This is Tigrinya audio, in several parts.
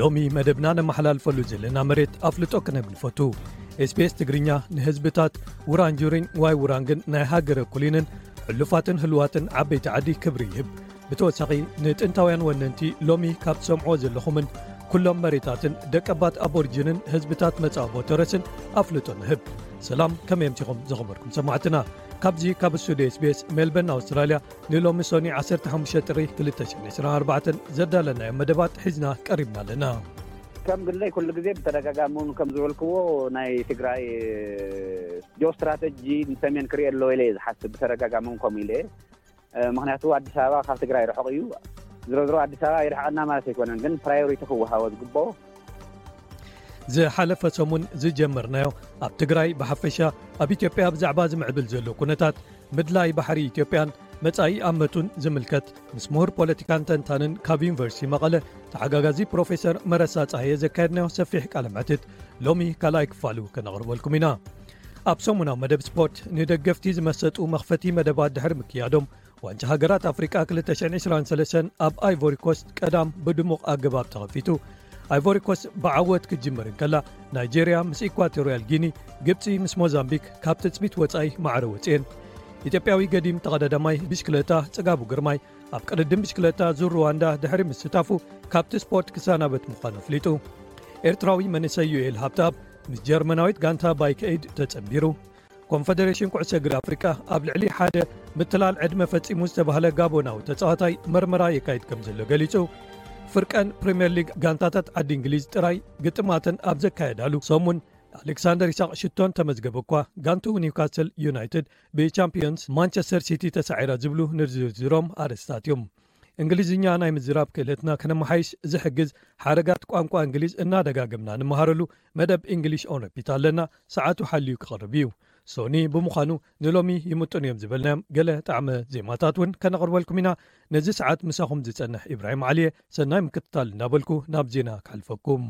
ሎሚ መደብና ነመሓላልፈሉ ዘለና መሬት ኣፍልጦ ክነብ ንፈቱ ስፔስ ትግርኛ ንህዝብታት ውራንጁሪን ዋይ ውራንግን ናይ ሃገረ ኩሊንን ሕሉፋትን ህልዋትን ዓበይቲ ዓዲ ክብሪ ይህብ ብተወሳኺ ንጥንታውያን ወነንቲ ሎሚ ካብ ትሰምዕዎ ዘለኹምን ኵሎም መሬታትን ደቀባት ኣቦርጅንን ህዝብታት መጻቦ ተረስን ኣፍልጦ ንህብ ሰላም ከመየምቲኹም ዘኽበርኩም ሰማዕትና ካብዚ ካብ ስቱድዮ ስቤስ ሜልበን ኣውስትራልያ ንሎሚ ሰኑይ ዓሰርተ ሓሙሽተ ጥሪ ክልተ ሽሕን ዕስራን ኣርባዕተን ዘዳለናዮም መደባት ሒዝና ቀሪብና ኣለና። ከም ግለይ ኩሉ ግዜ ብተደጋጋሚ እውን ከም ዝበልክዎ ናይ ትግራይ ጂኦ ስትራተጂ ንሰሜን ክሪኦ ኣለዎ ኢለ እየ ዝሓስብ ብተደጋጋሚ እውን ከምኡ ኢለ እየ ምክንያቱ ኣዲስ ኣበባ ካብ ትግራይ ርሑቕ እዩ ዝሮ ዝሮ ኣዲስ ኣበባ ይርሕቐና ማለት ኣይኮነን ግን ፕራዮሪቲ ክወሃቦ ዝግበኦ ዝሓለፈ ሰሙን ዝጀመርናዮ ኣብ ትግራይ ብሓፈሻ ኣብ ኢትዮጵያ ብዛዕባ ዝምዕብል ዘሎ ኩነታት ምድላይ ባሕሪ ኢትዮጵያን መጻኢ ኣመቱን ዝምልከት ምስ ምሁር ፖለቲካን ተንታንን ካብ ዩኒቨርሲቲ መቐለ ተሓጋጋዚ ፕሮፌሰር መረሳ ጻሃየ ዘካየድናዮ ሰፊሕ ቃል ምሕትት ሎሚ ካልኣይ ክፋሉ ከነቕርበልኩም ኢና ኣብ ሰሙናዊ መደብ ስፖርት ንደገፍቲ ዝመሰጡ መኽፈቲ መደባት ድሕሪ ምክያዶም ዋንጫ ሃገራት ኣፍሪቃ 223 ኣብ ኣይቮሪኮስት ቀዳም ብድሙቕ ኣገባብ ተኸፊቱ ኣይቮሪኮስ ብዓወት ክትጅምር እንከላ ናይጀርያ ምስ ኢኳቶርያል ጊኒ ግብፂ ምስ ሞዛምቢክ ካብ ትፅቢት ወፃኢ ማዕረ ወፅኤን ኢትዮጵያዊ ገዲም ተቐዳዳማይ ብሽክለታ ፅጋቡ ግርማይ ኣብ ቅድድም ብሽክለታ ዙር ሩዋንዳ ድሕሪ ምስታፉ ካብቲ ስፖርት ክሰናበት ምዃኑ ኣፍሊጡ ኤርትራዊ መንሰይ ዩኤል ሃብታብ ምስ ጀርመናዊት ጋንታ ባይከይድ ተፀንቢሩ ኮንፈደሬሽን ኩዕሶ እግሪ ኣፍሪቃ ኣብ ልዕሊ ሓደ ምትላል ዕድመ ፈጺሙ ዝተባህለ ጋቦናዊ ተጻዋታይ መርመራ የካይድ ከም ዘሎ ገሊጹ ፍርቀን ፕሪምየር ሊግ ጋንታታት ዓዲ እንግሊዝ ጥራይ ግጥማትን ኣብ ዘካየዳሉ ሰሙን ኣሌክሳንደር ይሳቅ ሽቶን ተመዝገበ እኳ ጋንቱ ኒውካስል ዩናይትድ ብቻምፕዮንስ ማንቸስተር ሲቲ ተሳዒራ ዝብሉ ንዝርዝሮም ኣረስታት እዮም እንግሊዝኛ ናይ ምዝራብ ክእለትና ከነመሓይሽ ዝሕግዝ ሓረጋት ቋንቋ እንግሊዝ እናደጋገምና ንመሃረሉ መደብ ኢንግሊሽ ኦን ሪፒት ኣለና። ሰዓቱ ሓልዩ ክቐርብ እዩ። ሶኒ ብምዃኑ ንሎሚ ይምጥኑ እዮም ዝበልናዮም ገለ ጣዕመ ዜማታት እውን ከነቕርበልኩም ኢና። ነዚ ሰዓት ምሳኹም ዝጸንሕ ኢብራሂም ዓሊ'የ። ሰናይ ምክትታል እናበልኩ ናብ ዜና ከሕልፈኩም።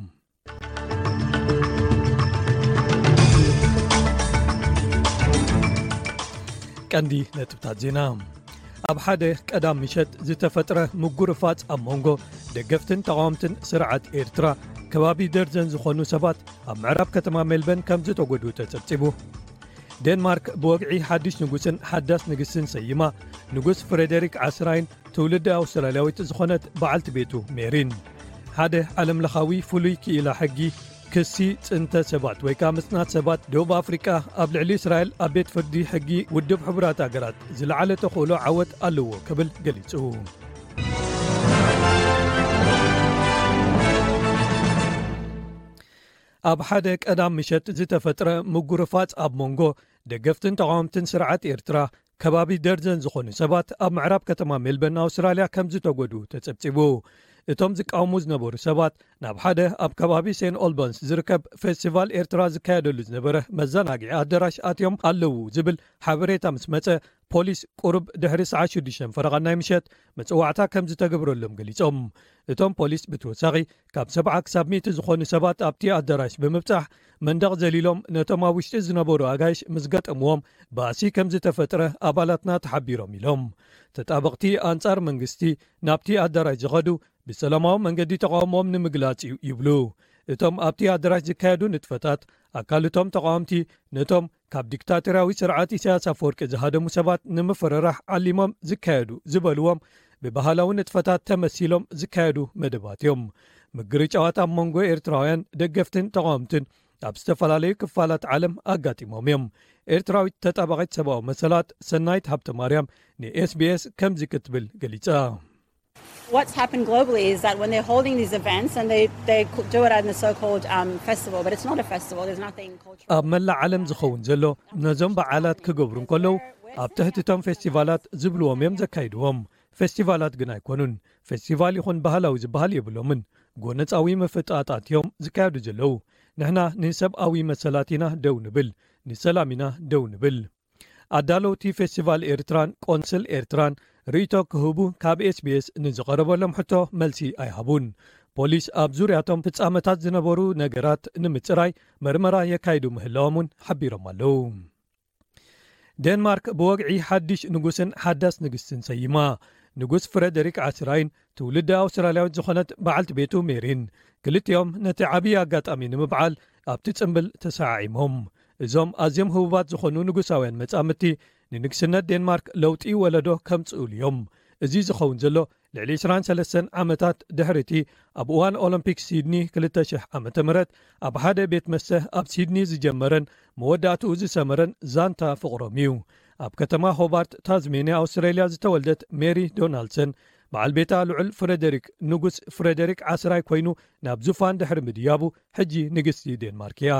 ቀንዲ ነጥብታት ዜና ኣብ ሓደ ቀዳም ምሸጥ ዝተፈጥረ ምጉርፋፅ ኣብ መንጎ ደገፍትን ተቃዋምትን ስርዓት ኤርትራ ከባቢ ደርዘን ዝኾኑ ሰባት ኣብ ምዕራብ ከተማ ሜልበን ከም ዝተጎዱ ተጸብጺቡ ዴንማርክ ብወግዒ ሓድሽ ንጉስን ሓዳስ ንግስን ሰይማ ንጉስ ፍረደሪክ ዓስራይን ትውልዲ ኣውስትራልያዊት ዝኾነት በዓልቲ ቤቱ ሜሪን ሓደ ዓለም ለኻዊ ፍሉይ ክኢላ ሕጊ ክሲ ፅንተ ሰባት ወይ ከዓ ምፅናት ሰባት ደቡብ ኣፍሪቃ ኣብ ልዕሊ እስራኤል ኣብ ቤት ፍርዲ ሕጊ ውድብ ሕቡራት ሃገራት ዝለዓለ ተኽእሎ ዓወት ኣለዎ ክብል ገሊፁ ኣብ ሓደ ቀዳም ምሸት ዝተፈጥረ ምጉርፋፅ ኣብ መንጎ ደገፍትን ተቃወምትን ስርዓት ኤርትራ ከባቢ ደርዘን ዝኾኑ ሰባት ኣብ ምዕራብ ከተማ ሜልበን ኣውስትራልያ ከም ዝተጎድኡ ተጸብጺቡ። እቶም ዝቃወሙ ዝነበሩ ሰባት ናብ ሓደ ኣብ ከባቢ ሴን ኦልባንስ ዝርከብ ፌስቲቫል ኤርትራ ዝካየደሉ ዝነበረ መዘናግዒ ኣደራሽ ኣትዮም ኣለዉ ዝብል ሓበሬታ ምስ መጸ ፖሊስ ቁሩብ ድሕሪ ሰዓት ሽዱሽተ ፈረቓ ናይ ምሸት መፅዋዕታ ከምዝተገብረሎም ገሊፆም። እቶም ፖሊስ ብተወሳኺ ካብ ሰብዓ ክሳብ ሚእቲ ዝኾኑ ሰባት ኣብቲ ኣዳራሽ ብምብፃሕ መንደቕ ዘሊሎም ነቶም ኣብ ውሽጢ ዝነበሩ ኣጋይሽ ምስ ገጠምዎም ባእሲ ከምዝተፈጥረ ኣባላትና ተሓቢሮም ኢሎም። ተጣበቕቲ ኣንፃር መንግስቲ ናብቲ ኣዳራሽ ዝኸዱ ብሰላማዊ መንገዲ ተቓውሞኦም ንምግላፅ እዩ ይብሉ። እቶም ኣብቲ ኣዳራሽ ዝካየዱ ንጥፈታት ኣካል እቶም ተቓወምቲ ነቶም ካብ ዲክታቶርያዊ ስርዓት ኢሳያስ ኣፈወርቂ ዝሃደሙ ሰባት ንምፍርራሕ ዓሊሞም ዝካየዱ ዝበልዎም ብባህላዊ ንጥፈታት ተመሲሎም ዝካየዱ መደባት እዮም። ምግርጫዋት ኣብ መንጎ ኤርትራውያን ደገፍትን ተቓወምትን ኣብ ዝተፈላለዩ ክፋላት ዓለም ኣጋጢሞም እዮም። ኤርትራዊት ተጣባቒት ሰብኣዊ መሰላት ሰናይት ሃብተማርያም ንኤስቢኤስ ከምዚ ክትብል ገሊጻ። ኣብ መላእ ዓለም ዝኸውን ዘሎ ነዞም በዓላት ክገብሩ እንከለዉ ኣብ ትሕቲ እቶም ፌስቲቫላት ዝብልዎም እዮም ዘካይድዎም ፌስቲቫላት ግን ኣይኮኑን ፌስቲቫል ይኹን ባህላዊ ዝበሃል የብሎምን ጎነፃዊ ምፍጣጣት እዮም ዝካየዱ ዘለዉ ንሕና ንሰብኣዊ መሰላት ኢና ደው ንብል ንሰላም ኢና ደው ንብል ኣዳለውቲ ፌስቲቫል ኤርትራን ቆንስል ኤርትራን ርእይቶ ክህቡ ካብ ኤስቢኤስ ንዝቐረበሎም ሕቶ መልሲ ኣይሃቡን። ፖሊስ ኣብ ዙርያ'ቶም ፍጻመታት ዝነበሩ ነገራት ንምጽራይ መርመራ የካይዱ ምህላዎም'ውን ሓቢሮም ኣለው። ዴንማርክ ብወግዒ ሓድሽ ንጉስን ሓዳስ ንግስትን ሰይማ። ንጉስ ፍረደሪክ ዓስራይን ትውልደ ኣውስትራልያዊት ዝኾነት በዓልቲ ቤቱ ሜሪን፣ ክልቲኦም ነቲ ዓብዪ ኣጋጣሚ ንምብዓል ኣብቲ ጽምብል ተሰዓዒሞም። እዞም ኣዝዮም ህቡባት ዝኾኑ ንጉሳውያን መጻምድቲ፣ ንንግስነት ዴንማርክ ለውጢ ወለዶ ከምጽኡሉ'ዮም። እዚ ዝኸውን ዘሎ ልዕሊ ዕስራን ሰለስተን ዓመታት ድሕሪ'ቲ ኣብ እዋን ኦሎምፒክ ሲድኒ ክልተ ሽሕ ዓመተ ምህረት ኣብ ሓደ ቤት መስተ ኣብ ሲድኒ ዝጀመረን መወዳእትኡ ዝሰመረን ዛንታ ፍቕሮም'ዩ። ኣብ ከተማ ሆባርት ታዝሜንያ ኣውስትራልያ ዝተወልደት ሜሪ ዶናልድሰን፣ በዓል ቤታ ልዑል ፍረደሪክ ንጉስ ፍረደሪክ ዓስራይ ኰይኑ ናብ ዙፋን ድሕሪ ምድያቡ ሕጂ ንግስቲ ዴንማርክ እያ።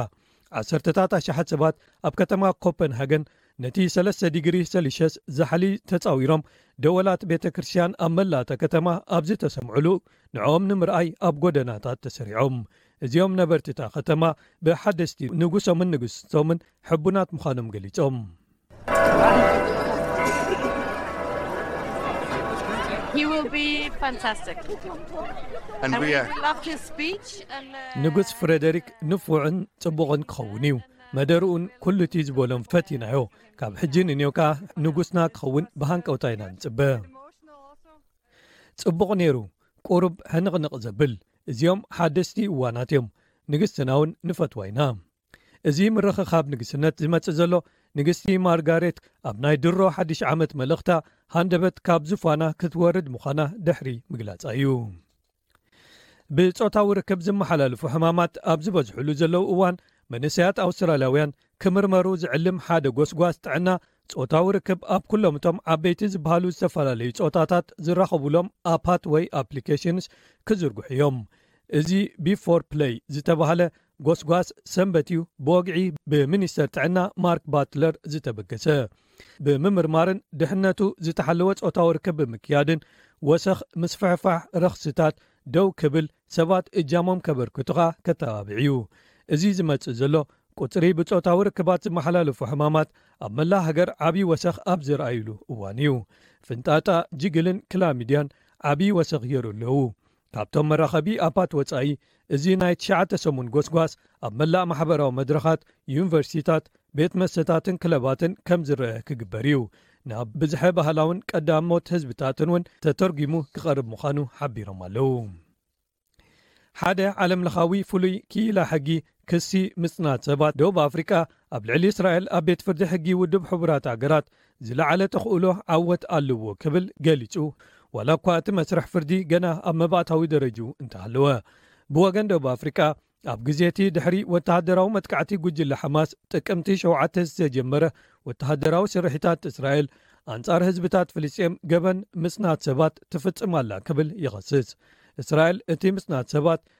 ዓሰርተታት ኣሽሓት ሰባት ኣብ ከተማ ኮፐንሃገን ነቲ ሰለስተ ዲግሪ ሰሊሸስ ዛሕሊ ተጻዊሮም ደወላት ቤተ ክርስትያን ኣብ መላእ እታ ከተማ ኣብ ዝተሰምዑሉ ንዕኦም ንምርኣይ ኣብ ጐደናታት ተሰሪዖም። እዚኦም ነበርቲ እታ ከተማ ብሓደስቲ ንጉሶምን ንግስቶምን ሕቡናት ምዃኖም ገሊጾም። ንጉስ ፍረደሪክ ንፉዕን ጽቡቕን ክኸውን እዩ መደርኡን ኩሉ እቲ ዝበሎም ፈትናዮ ካብ ሕጂ ንንዮ ከኣ ንጉስና ክኸውን ብሃንቀውታ ኢና ንጽበ ጽቡቕ ነይሩ ቁሩብ ሕንቕንቕ ዘብል እዚኦም ሓደስቲ እዋናት እዮም ንግስትናውን ንፈትዋ ኢና እዚ ምርኽኻብ ንግስነት ዝመጽእ ዘሎ ንግስቲ ማርጋሬት ኣብ ናይ ድሮ ሓድሽ ዓመት መልእኽታ ሃንደበት ካብ ዙፋና ክትወርድ ምዃና ድሕሪ ምግላጻ እዩ። ብጾታዊ ርክብ ዝመሓላለፉ ሕማማት ኣብ ዝበዝሕሉ ዘለዉ እዋን መንእሰያት ኣውስትራልያውያን ክምርመሩ ዝዕልም ሓደ ጎስጓስ ጥዕና ጾታዊ ርክብ ኣብ ኩሎም እቶም ዓበይቲ ዝበሃሉ ዝተፈላለዩ ጾታታት ዝራኸቡሎም ኣፓት ወይ ኣፕሊኬሽንስ ክዝርግሑ እዮም እዚ ቢፎር ፕለይ ዝተባሃለ ጎስጓስ ሰንበት እዩ ብወግዒ ብሚኒስተር ጥዕና ማርክ ባትለር ዝተበገሰ። ብምምርማርን ድሕነቱ ዝተሓለወ ጾታዊ ርክብ ብምክያድን ወሰኽ ምስፍሕፋሕ ረኽሲታት ደው ክብል ሰባት እጃሞም ከበርክቱኻ ከተባብዕ እዩ። እዚ ዝመጽእ ዘሎ ቁጽሪ ብጾታዊ ርክባት ዝመሓላለፉ ሕማማት ኣብ መላእ ሃገር ዓቢ ወሰኽ ኣብ ዝርኣዩሉ እዋን እዩ። ፍንጣጣ፣ ጅግልን ክላሚድያን ዓቢ ወሰኽ የርእዩ ኣለዉ። ካብቶም መራኸቢ ኣፓት ወጻኢ እዚ ናይ ትሽዓተ ሰሙን ጎስጓስ ኣብ መላእ ማሕበራዊ መድረኻት፣ ዩኒቨርሲቲታት፣ ቤት መስተታትን ክለባትን ከም ዝረኣ ክግበር እዩ። ናብ ብዝሐ ባህላውን ቀዳሞት ህዝብታትን እውን ተተርጒሙ ክቐርብ ምዃኑ ሓቢሮም ኣለዉ። ሓደ ዓለምለኻዊ ፍሉይ ክኢላ ሕጊ ክሲ ምጽናት ሰባት ደቡብ ኣፍሪቃ ኣብ ልዕሊ እስራኤል ኣብ ቤት ፍርዲ ሕጊ ውድብ ሕቡራት ኣገራት ዝለዓለ ተኽእሎ ዓወት ኣለዎ ክብል ገሊጹ ዋላ እኳ እቲ መስርሕ ፍርዲ ገና ኣብ መባእታዊ ደረጅኡ እንተሃለወ ብወገን ደቡብ ኣፍሪቃ ኣብ ግዜ እቲ ድሕሪ ወተሃደራዊ መጥቃዕቲ ጉጅለ ሓማስ ጥቅምቲ ሸውዓተ ዝተጀመረ ወተሃደራዊ ስርሒታት እስራኤል ኣንጻር ህዝብታት ፍልስጤም ገበን ምጽናት ሰባት ትፍጽም ኣላ ክብል ይኸስስ እስራኤል እቲ ምጽናት ሰባት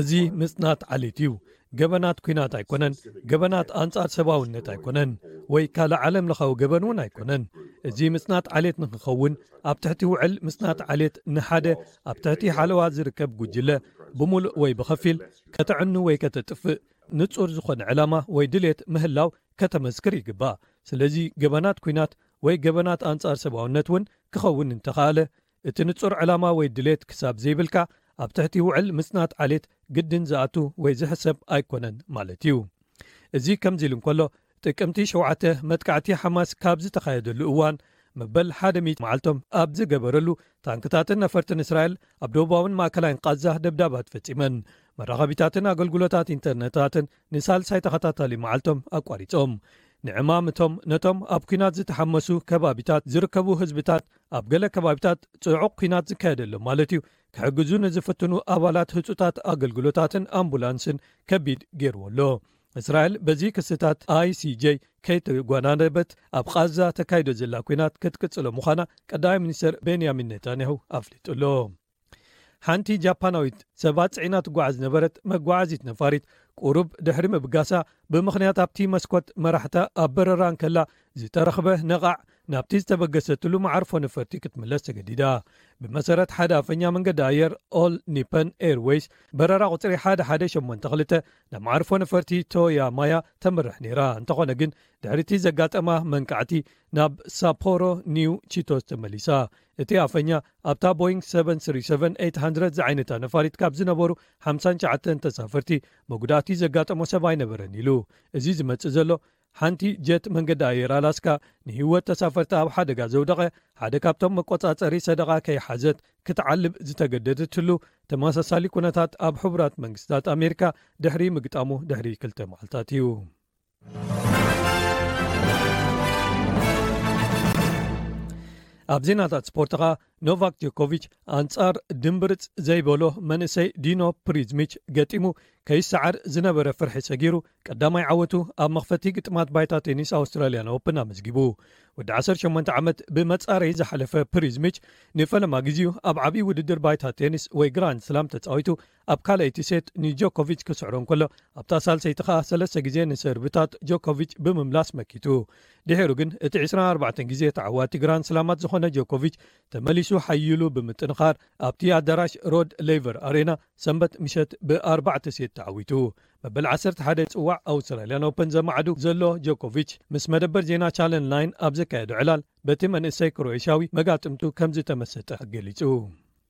እዚ ምጽናት ዓሌት እዩ። ገበናት ኲናት ኣይኮነን፣ ገበናት ኣንጻር ሰብኣውነት ኣይኮነን፣ ወይ ካልእ ዓለምለኻዊ ገበን እውን ኣይኮነን። እዚ ምጽናት ዓሌት ንኽኸውን ኣብ ትሕቲ ውዕል ምጽናት ዓሌት ንሓደ ኣብ ትሕቲ ሓለዋ ዝርከብ ጕጅለ ብምሉእ ወይ ብኸፊል ከተዕኑ ወይ ከተጥፍእ ንጹር ዝዀነ ዕላማ ወይ ድሌት ምህላው ከተመስክር ይግባእ። ስለዚ ገበናት ኲናት ወይ ገበናት ኣንጻር ሰብኣውነት እውን ክኸውን እንተኸኣለ እቲ ንጹር ዕላማ ወይ ድሌት ክሳብ ዘይብልካ ኣብ ትሕቲ ውዕል ምጽናት ዓሌት ግድን ዝኣቱ ወይ ዝሕሰብ ኣይኮነን ማለት እዩ። እዚ ከምዚ ኢሉ እንከሎ፣ ጥቅምቲ ሸውዓተ መጥቃዕቲ ሓማስ ካብ ዝተኻየደሉ እዋን መበል ሓደ ሚእቲ መዓልቶም ኣብ ዝገበረሉ፣ ታንክታትን ነፈርትን እስራኤል ኣብ ደቡባውን ማእከላይን ቓዛ ደብዳባት ፈጺመን፣ መራኸቢታትን ኣገልግሎታት ኢንተርነታትን ንሳልሳይ ተኸታታሊ መዓልቶም ኣቋሪጾም ንዕማም እቶም ነቶም ኣብ ኲናት ዝተሓመሱ ከባቢታት ዝርከቡ ህዝብታት ኣብ ገለ ከባቢታት ጽዑቕ ኲናት ዝካየደሎም ማለት እዩ ክሕግዙ ንዝፍትኑ ኣባላት ህጹታት ኣገልግሎታትን ኣምቡላንስን ከቢድ ገይርዎ ኣሎ እስራኤል በዚ ክስታት ኣይሲj ከይተጓናደበት ኣብ ቓዛ ተካይዶ ዘላ ኲናት ክትቅጽሎ ምዃና ቀዳማይ ሚኒስተር ቤንያሚን ነታንያሁ ኣፍሊጡ ኣሎ ሓንቲ ጃፓናዊት ሰባት ጽዒና ትጓዓዝ ዝነበረት መጓዓዚት ነፋሪት ቁሩብ ድሕሪ ምብጋሳ ብምኽንያት ኣብቲ መስኮት መራሕታ ኣብ በረራ እንከላ ዝተረኽበ ነቓዕ ናብቲ ዝተበገሰትሉ መዓርፎ ነፈርቲ ክትምለስ ተገዲዳ ብመሰረት ሓደ ኣፈኛ መንገዲ ኣየር ኦል ኒፐን ኤርወይስ በረራ ቁፅሪ 118 ናብ መዓርፎ ነፈርቲ ቶያ ማያ ተምርሕ ነይራ እንተኾነ ግን ድሕሪ'ቲ ዘጋጠማ መንቃዕቲ ናብ ሳፖሮ ኒው ቺቶስ ተመሊሳ። እቲ ኣፈኛ፣ ኣብታ ቦይንግ ሰቨን ስሪ ሰቨን ኤይት ሃንድረድ ዝዓይነታ ነፋሪት ካብ ዝነበሩ ሓምሳን ሸዓተን ተሳፈርቲ መጉዳእቲ ዘጋጠሞ ሰብ ኣይነበረን ኢሉ። እዚ ዝመጽእ ዘሎ፣ ሓንቲ ጀት መንገዲ ኣየር ኣላስካ ንህይወት ተሳፈርታ ኣብ ሓደጋ ዘውደቐ ሓደ ካብቶም መቆጻጸሪ ሰደቓ ከይሓዘት ክትዓልብ ዝተገደደትሉ ተመሳሳሊ ኩነታት ኣብ ሕቡራት መንግስታት ኣሜሪካ ድሕሪ ምግጣሙ ድሕሪ ክልተ መዓልታት እዩ። ኣብ ዜናታት ስፖርት ኸኣ ኖቫክ ጆኮቪች ኣንጻር ድምብርፅ ዘይበሎ መንእሰይ ዲኖ ፕሪዝሚች ገጢሙ ከይሰዓር ዝነበረ ፍርሒ ሰጊሩ ቀዳማይ ዓወቱ ኣብ መኽፈቲ ግጥማት ባይታ ቴኒስ ኣውስትራልያን ኦፕን ኣመዝጊቡ ወዲ 18 ዓመት ብመጻረይ ዝሓለፈ ፕሪዝሚች ንፈለማ ግዜኡ ኣብ ዓብዪ ውድድር ባይታ ቴኒስ ወይ ግራንድ ስላም ተጻዊቱ ኣብ ካልኣይቲ ሴት ንጆኮቪች ክስዕሮ እንከሎ ኣብታ ሳልሰይቲ ከኣ ሰለስተ ግዜ ንሰርብታት ጆኮቪች ብምምላስ መኪቱ። ድሒሩ ግን እቲ ዕስራን ኣርባዕተን ግዜ ተዓዋቲ ግራንድ ስላማት ዝኾነ ጆኮቪች ተመሊሱ ሓዪሉ ብምጥንኻር ኣብቲ ኣዳራሽ ሮድ ሌይቨር ኣሬና ሰንበት ምሸት ብ ኣርባዕተ ሴት ተዓዊቱ። መበል ዓሰርተ ሓደ ጽዋዕ ኣውስትራልያን ኦፐን ዘማዕዱ ዘሎ ጆኮቪች ምስ መደበር ዜና ቻለን ናይን ኣብ ዘካየዶ ዕላል በቲ መንእሰይ ክሮኤሽያዊ መጋጥምቱ ከምዝተመሰጠ ገሊጹ።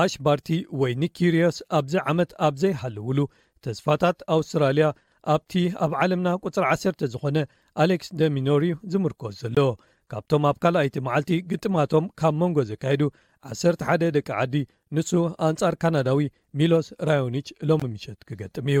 ኣሽባርቲ ወይ ኒኪርዮስ ኣብዚ ዓመት ኣብ ዘይሃለውሉ ተስፋታት ኣውስትራልያ ኣብቲ ኣብ ዓለምና ቁፅሪ ዓሰርተ ዝኾነ ኣሌክስ ደሚኖር እዩ ዝምርኮስ ዘሎ ካብቶም ኣብ ካልኣይቲ መዓልቲ ግጥማቶም ካብ መንጎ ዘካየዱ ዓሰርተ ሓደ ደቂ ዓዲ ንሱ ኣንፃር ካናዳዊ ሚሎስ ራዮኒች ሎሚ ምሸት ክገጥም እዩ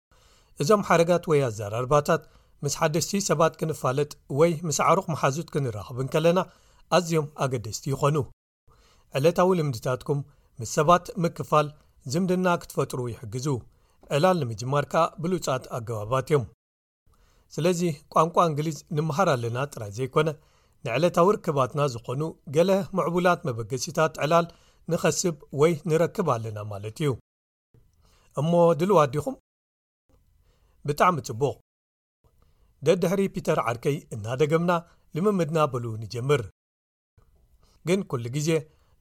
እዞም ሓረጋት ወይ ኣዘራርባታት ምስ ሓደስቲ ሰባት ክንፋለጥ ወይ ምስ ዓሩቕ መሓዙት ክንራኽብ እንከለና ኣዝዮም ኣገደስቲ ይዀኑ። ዕለታዊ ልምድታትኩም ምስ ሰባት ምክፋል ዝምድና ክትፈጥሩ ይሕግዙ፣ ዕላል ንምጅማር ከኣ ብሉጻት ኣገባባት እዮም። ስለዚ ቋንቋ እንግሊዝ ንምሃር ኣለና ጥራይ ዘይኰነ፣ ንዕለታዊ ርክባትና ዝዀኑ ገለ ምዕቡላት መበገሲታት ዕላል ንኸስብ ወይ ንረክብ ኣለና ማለት እዩ። እሞ ድልዋት ዲኹም? ብጣዕሚ ጽቡቕ። ደድሕሪ ፒተር ዓርከይ እናደገምና ልምምድና በሉ ንጀምር። ግን ኩሉ ግዜ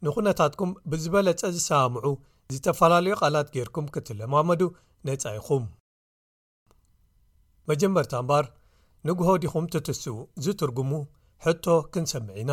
ንኩነታትኩም ብዝበለጸ ዝሰማምዑ ዝተፈላለዩ ቃላት ጌርኩም ክትለማመዱ ነጻ ኢኹም። መጀመርታ እምባር ንግሆ ዲኹም ትትስኡ ዝትርጉሙ ሕቶ ክንሰምዕ ኢና።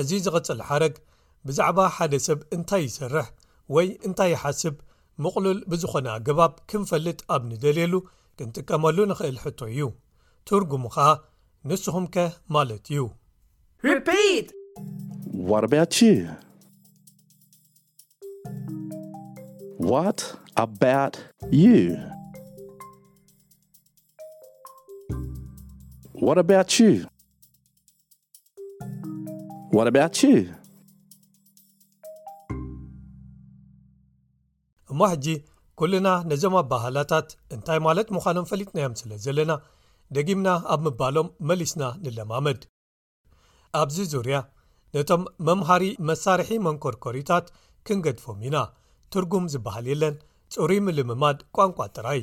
እዚ ዝቕጽል ሓረግ ብዛዕባ ሓደ ሰብ እንታይ ይሰርሕ ወይ እንታይ ይሓስብ ምቕሉል ብዝኾነ ኣገባብ ክንፈልጥ ኣብ ንደልየሉ ክንጥቀመሉ ንኽእል ሕቶ እዩ። ትርጉሙ ከኣ ንስኹም ከ ማለት እዩ። Repeat! What about you? What about you? What about you? What about you? እሞ ሕጂ ኩልና ነዞም ኣባሃላታት እንታይ ማለት ምዃኖም ፈሊጥናዮም ስለ ዘለና ደጊምና ኣብ ምባሎም መሊስና ንለማመድ ኣብዚ ዙርያ ነቶም መምሃሪ መሳርሒ መንኮርኮሪታት ክንገድፎም ኢና ትርጉም ዝበሃል የለን ፅሩይ ምልምማድ ቋንቋ ጥራይ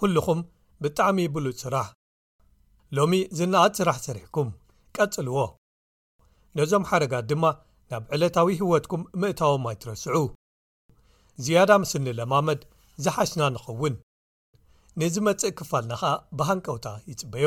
ኩሉኹም ብጣዕሚ ብሉጽ ስራሕ ሎሚ ዝነኣድ ስራሕ ሰሪሕኩም ቀጽልዎ ነዞም ሓረጋት ድማ ናብ ዕለታዊ ሂወትኩም ምእታዎም ኣይትረስዑ ዝያዳ ምስ እንለማመድ ዝሓሽና ንኸውን ንዝመጽእ ክፋልና ከኣ ብሃንቀውታ ይጽበዮ።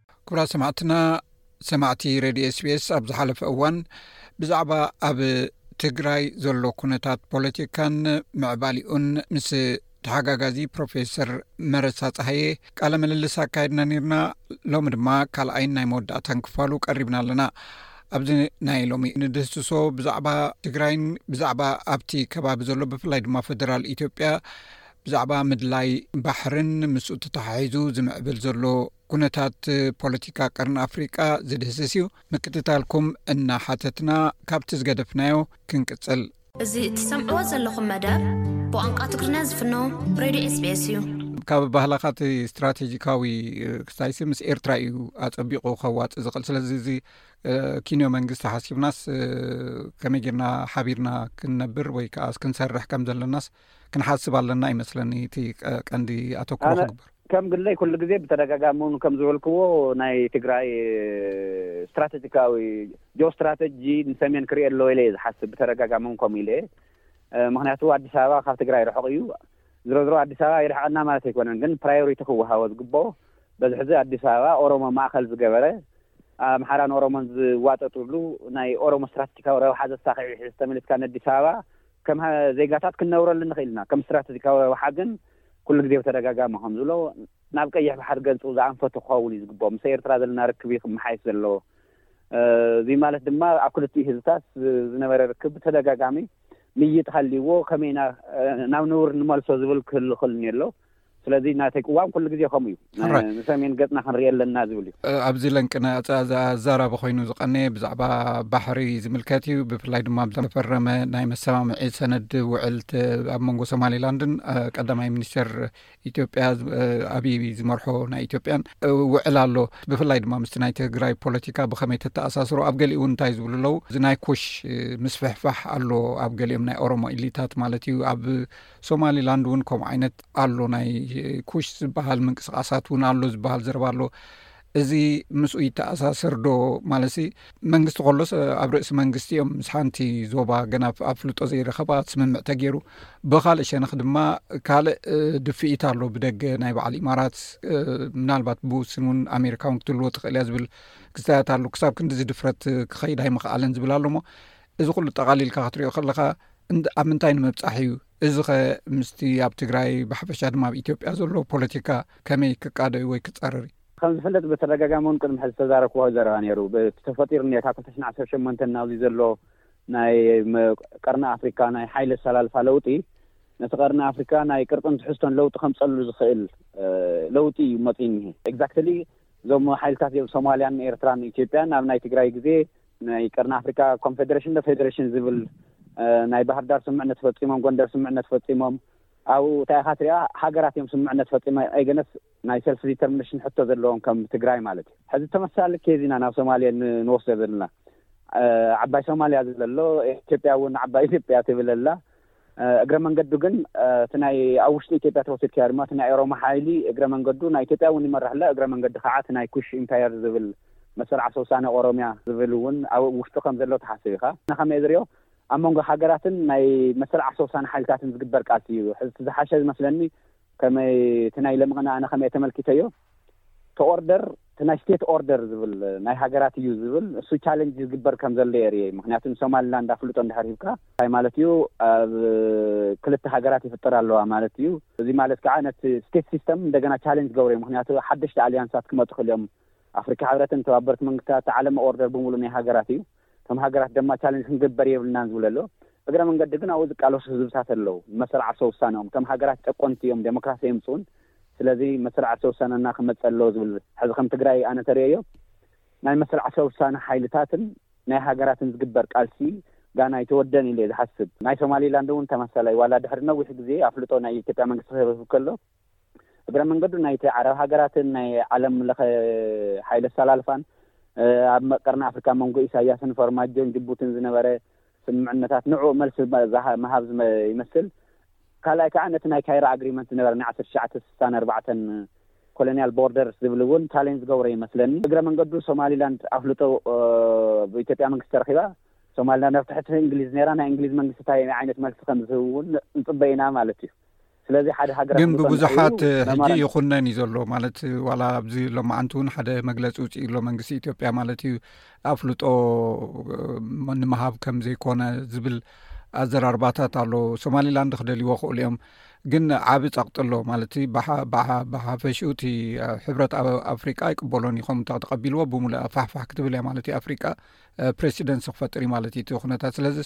ክብራት ሰማዕትና ሰማዕቲ ሬድዮ ስቤስ ኣብ ዝሓለፈ እዋን ብዛዕባ ኣብ ትግራይ ዘሎ ኩነታት ፖለቲካን ምዕባሊኡን ምስ ተሓጋጋዚ ፕሮፌሰር መረሳ ፀሃየ ቃለ ምልልስ ኣካየድና ነርና ሎሚ ድማ ካልኣይን ናይ መወዳእታን ክፋሉ ቀሪብና ኣለና ኣብዚ ናይ ሎሚ ንድህስሶ ብዛዕባ ትግራይን ብዛዕባ ኣብቲ ከባቢ ዘሎ ብፍላይ ድማ ፈደራል ኢትዮጵያ ብዛዕባ ምድላይ ባሕርን ምስ ተተሓሒዙ ዝምዕብል ዘሎ ኩነታት ፖለቲካ ቀርኒ ኣፍሪቃ ዝድህስስ እዩ። ምክትታልኩም እናሓተትና ካብቲ ዝገደፍናዮ ክንቅጽል። እዚ እትሰምዕዎ ዘለኹም መደብ ብቋንቋ ትግርኛ ዝፍኖ ሬድዮ ኤስቢኤስ እዩ። ካብ ኣባህላኻ እቲ ስትራቴጂካዊ ክስታይሲ ምስ ኤርትራ እዩ ኣጸቢቑ ከዋጽእ ዝኽእል ስለዚ እዚ ኪንዮ መንግስቲ ሓሲብናስ ከመይ ጌርና ሓቢርና ክንነብር ወይ ከዓስ ክንሰርሕ ከም ዘለናስ ክንሓስብ ኣለና ይመስለኒ እቲ ቀንዲ ኣተኩሮ ክግበር ከም ግለይ ኩሉ ግዜ ብተደጋጋሚ እውን ከም ዝበልክዎ ናይ ትግራይ ስትራቴጂካዊ ጆ ስትራቴጂ ንሰሜን ክርኢ ኣለዎ ኢለ እየ ዝሓስብ ብተደጋጋሚ እውን ከምኡ ኢለ እየ ምክንያቱ ኣዲስ ኣበባ ካብ ትግራይ ርሑቕ እዩ ዝሮ ዝሮ ኣዲስ ኣበባ ይርሕቐና ማለት ኣይኮነን ግን ፕራዮሪቲ ክወሃቦ ዝግብኦ በዚ ሕዚ ኣዲስ ኣበባ ኦሮሞ ማእኸል ዝገበረ ኣምሓራን ኦሮሞን ዝዋጠጥሉ ናይ ኦሮሞ ስትራቴጂካዊ ረብሓ ዘሳኺዒ ሕዚ ተመሊስካ ነዲስ ኣበባ ከም ዜጋታት ክንነብረሉ ንኽእል ኢና። ከም ስትራተጂካዊ ረብሓ ግን ኩሉ ግዜ ብተደጋጋሚ ከም ዝብሎ ናብ ቀይሕ ባሕሪ ገጹ ዝኣንፈቱ ክኸውን እዩ ዝግብኦ። ምስ ኤርትራ ዘለና ርክብ እዩ ክመሓየሽ ዘለዎ። እዚ ማለት ድማ ኣብ ክልቲኡ ህዝብታት ዝነበረ ርክብ ብተደጋጋሚ ምይይጥ ሃልይዎ ከመይ ኢና ናብ ንቡር ንመልሶ ዝብል ክህሉ ክእል እኒኦ ኣሎ። ስለዚ ናተይ ቅዋም ኩሉ ግዜ ከምኡ እዩ ንሰሜን ገፅና ክንሪኢ ኣለና ዝብል እዩ ኣብዚ ለንቅነ ኣዛራቢ ኮይኑ ዝቀነየ ብዛዕባ ባሕሪ ዝምልከት እዩ ብፍላይ ድማ ብዘፈረመ ናይ መሰማምዒ ሰነድ ውዕል ኣብ መንጎ ሶማሌላንድን ቀዳማይ ሚኒስቴር ኢትዮጵያ ኣብይ ዝመርሖ ናይ ኢትዮጵያን ውዕል ኣሎ ብፍላይ ድማ ምስቲ ናይ ትግራይ ፖለቲካ ብከመይ ተተኣሳስሮ ኣብ ገሊኡ ውን እንታይ ዝብሉ ኣለው እዚ ናይ ኩሽ ምስፍሕፋሕ ኣሎ ኣብ ገሊኦም ናይ ኦሮሞ ኢሊታት ማለት እዩ ኣብ ሶማሊላንድ እውን ከምኡ ዓይነት ኣሎ ናይ ኩሽ ዝበሃል ምንቅስቃሳት እውን ኣሎ ዝበሃል ዘረባ ኣሎ እዚ ምስኡ ይተኣሳሰር ዶ ማለት መንግስቲ ከሎስ ኣብ ርእሲ መንግስቲ እዮም ምስ ሓንቲ ዞባ ገና ኣፍልጦ ዘይረኸባ ስምምዕ ተገይሩ ብካልእ ሸነክ ድማ ካልእ ድፍኢት ኣሎ ብደገ ናይ በዓል ኢማራት ምናልባት ብውስን እውን ኣሜሪካ እውን ክትልዎ ትኽእል እያ ዝብል ክስታያት ኣሉ ክሳብ ክንዲዚ ድፍረት ክኸይድ ኣይምክኣለን ዝብል ኣሎሞ እዚ ኩሉ ጠቓሊልካ ክትሪኦ ከለኻ ኣብ ምንታይ ንምብፃሕ እዩ እዚ ኸ ምስቲ ኣብ ትግራይ ብሓፈሻ ድማ ኣብ ኢትዮጵያ ዘሎ ፖለቲካ ከመይ ክቃዶ እዩ ወይ ክፀረር እዩ? ከም ዝፍለጥ ብተደጋጋሚ እውን ቅድሚ ሕዚ ዝተዛረብክዎ ዘረባ ነይሩ ተፈጢሩ እኒኦ ካብ ክልተ ሺሕን ዓሰርተ ሸሞንተን ናብዚ ዘሎ ናይ ቀርኒ ኣፍሪካ ናይ ሓይሊ ኣሰላልፋ ለውጢ ነቲ ቀርኒ ኣፍሪካ ናይ ቅርፅን ትሕዝቶን ለውጢ ከምፀሉ ዝኽእል ለውጢ እዩ መፂኡ እኒሀ ኤግዛክትሊ እዞም ሓይልታት እዚኦም ሶማልያን ኤርትራን ኢትዮጵያን ኣብ ናይ ትግራይ ግዜ ናይ ቀርኒ ኣፍሪቃ ኮንፌደሬሽን ዶ ፌደሬሽን ዝብል ናይ ባህርዳር ስምምዕነት ፈጺሞም ጎንደር ስምምዕነት ፈጺሞም ኣብኡ እንታይ ኢኻ ትሪኣ ሃገራት እዮም ስምምዕነት ፈጺሞ ኣይገነስ ናይ ሰልፊ ዲተርሚኔሽን ሕቶ ዘለዎም ከም ትግራይ ማለት እዩ ሕዚ ተመሳሳሊ ኬዝ ኢና ናብ ሶማሌ ንወስዶ ዘለና ዓባይ ሶማልያ ዝብለ ኣሎ ኢትዮጵያ እውን ዓባይ ኢትዮጵያ ትብል ኣላ እግረ መንገዱ ግን እቲ ናይ ኣብ ውሽጢ ኢትዮጵያ ተወሲድካዮ ድማ እቲ ናይ ኦሮሞ ሓይሊ እግረ መንገዱ ናይ ኢትዮጵያ እውን ይመርሕ ኣሎ እግረ መንገዱ ከዓ እቲ ናይ ኩሽ ኢምፓየር ዝብል መሰል ዓርሰ ውሳነ ኦሮሚያ ዝብል እውን ኣብ ውሽጡ ከም ዘሎ ትሓስብ ኢኻ ኣነ ከመይ እየ ዝሪኦ ኣብ መንጎ ሃገራትን ናይ መሰል ዓርሰ ውሳነ ሓይልታትን ዝግበር ቃልሲ እዩ እቲ ዝሓሸ ዝመስለኒ ከመይ እቲ ናይ ለምቕነ ኣነ ከመይ እየ ተመልኪተዮ እቲ ኦርደር እቲ ናይ ስቴት ኦርደር ዝብል ናይ ሃገራት እዩ ዝብል እሱ ቻለንጅ ዝግበር ከም ዘሎ እየ ርእየ ምክንያቱ ንሶማሊላንድ ኣፍልጦ እንድሕር ሂብካ እንታይ ማለት እዩ ኣብ ክልተ ሃገራት ይፍጠር ኣለዋ ማለት እዩ እዚ ማለት ከዓ ነቲ ስቴት ሲስተም እንደገና ቻለንጅ ዝገብረ እዩ ምክንያቱ ሓደሽቲ ኣሊያንሳት ክመጡ ክእል እዮም ኣፍሪካ ሕብረትን ተባበረት መንግስታት ዓለም ኦርደር ብምሉ ናይ ሃገራት እዩ ከም ሃገራት ደማ ቻለንጅ ክንግበር የብልናን ዝብል ኣሎ። እግረ መንገዲ ግን ኣብኡ ዝቃለሱ ህዝብታት ኣለው። ንመሰል ዓርሰ ውሳነኦም። ከም ሃገራት ጨቆንቲ እዮም ደሞክራሲ ኣየምጽኡን። ስለዚ መሰል ዓርሰ ውሳነና ክመጽእ ኣለዎ ዝብል ሕዚ ከም ትግራይ ኣነ ተርእየዮ ናይ መሰል ዓርሰ ውሳነ ሓይልታትን ናይ ሃገራትን ዝግበር ቃልሲ ጋና ኣይተወደን ኢለ እየ ዝሓስብ። ናይ ሶማሊ ላንድ እውን ተመሳሳላይ ዋላ ድሕሪ ነዊሕ ግዜ ኣፍልጦ ናይ ኢትዮጵያ መንግስቲ ክህብ ከሎ። እግረ መንገዱ ናይቲ ዓረብ ሃገራትን ናይ ዓለም ለኸ ሓይሊ ኣሰላልፋን ኣብ ቀርኒ ኣፍሪካ መንጎ ኢሳያስን ፎርማጆን ጅቡትን ዝነበረ ስምምዕነታት ንዕኡ መልሲ ምሃብ ይመስል። ካልኣይ ከዓ ነቲ ናይ ካይሮ ኣግሪመንት ዝነበረ ናይ ዓሰርተ ትሽዓተ ስሳን ኣርባዕተን ኮሎኒያል ቦርደርስ ዝብል እውን ቻሌንጅ ዝገብሮ ይመስለኒ። እግረ መንገዱ ሶማሊላንድ ኣፍልጦ ብኢትዮጵያ መንግስቲ ተረኺባ ሶማሊላንድ ኣብ ትሕቲ እንግሊዝ ነይራ ናይ እንግሊዝ መንግስቲ እንታይ ዓይነት መልሲ ከምዝህብ እውን ንፅበ ኢና ማለት እዩ። ስለዚ ሓደ ሃገራት ግን ብብዙሓት ሕጂ ይኹነን እዩ ዘሎ ማለት ዋላ ኣብዚ ሎማዓንቲ እውን ሓደ መግለፂ ውፅኢ ኣሎ መንግስቲ ኢትዮጵያ ማለት እዩ ኣፍልጦ ንምሃብ ከም ዘይኮነ ዝብል ኣዘራርባታት ኣሎ ሶማሊላንድ ክደልይዎ ክእሉ እዮም ግን ዓብ ፀቕጢ ኣሎ ማለት ብሓፈሽኡ እቲ ሕብረት ኣፍሪቃ ኣይቅበሎን ይከም ተተቀቢልዎ ብምሉእ ፋሕፋሕ ክትብል እያ ማለት እዩ ኣፍሪቃ ፕረሲደንሲ ክፈጥር እዩ ማለት እዩ እቲ ኩነታት ስለዚ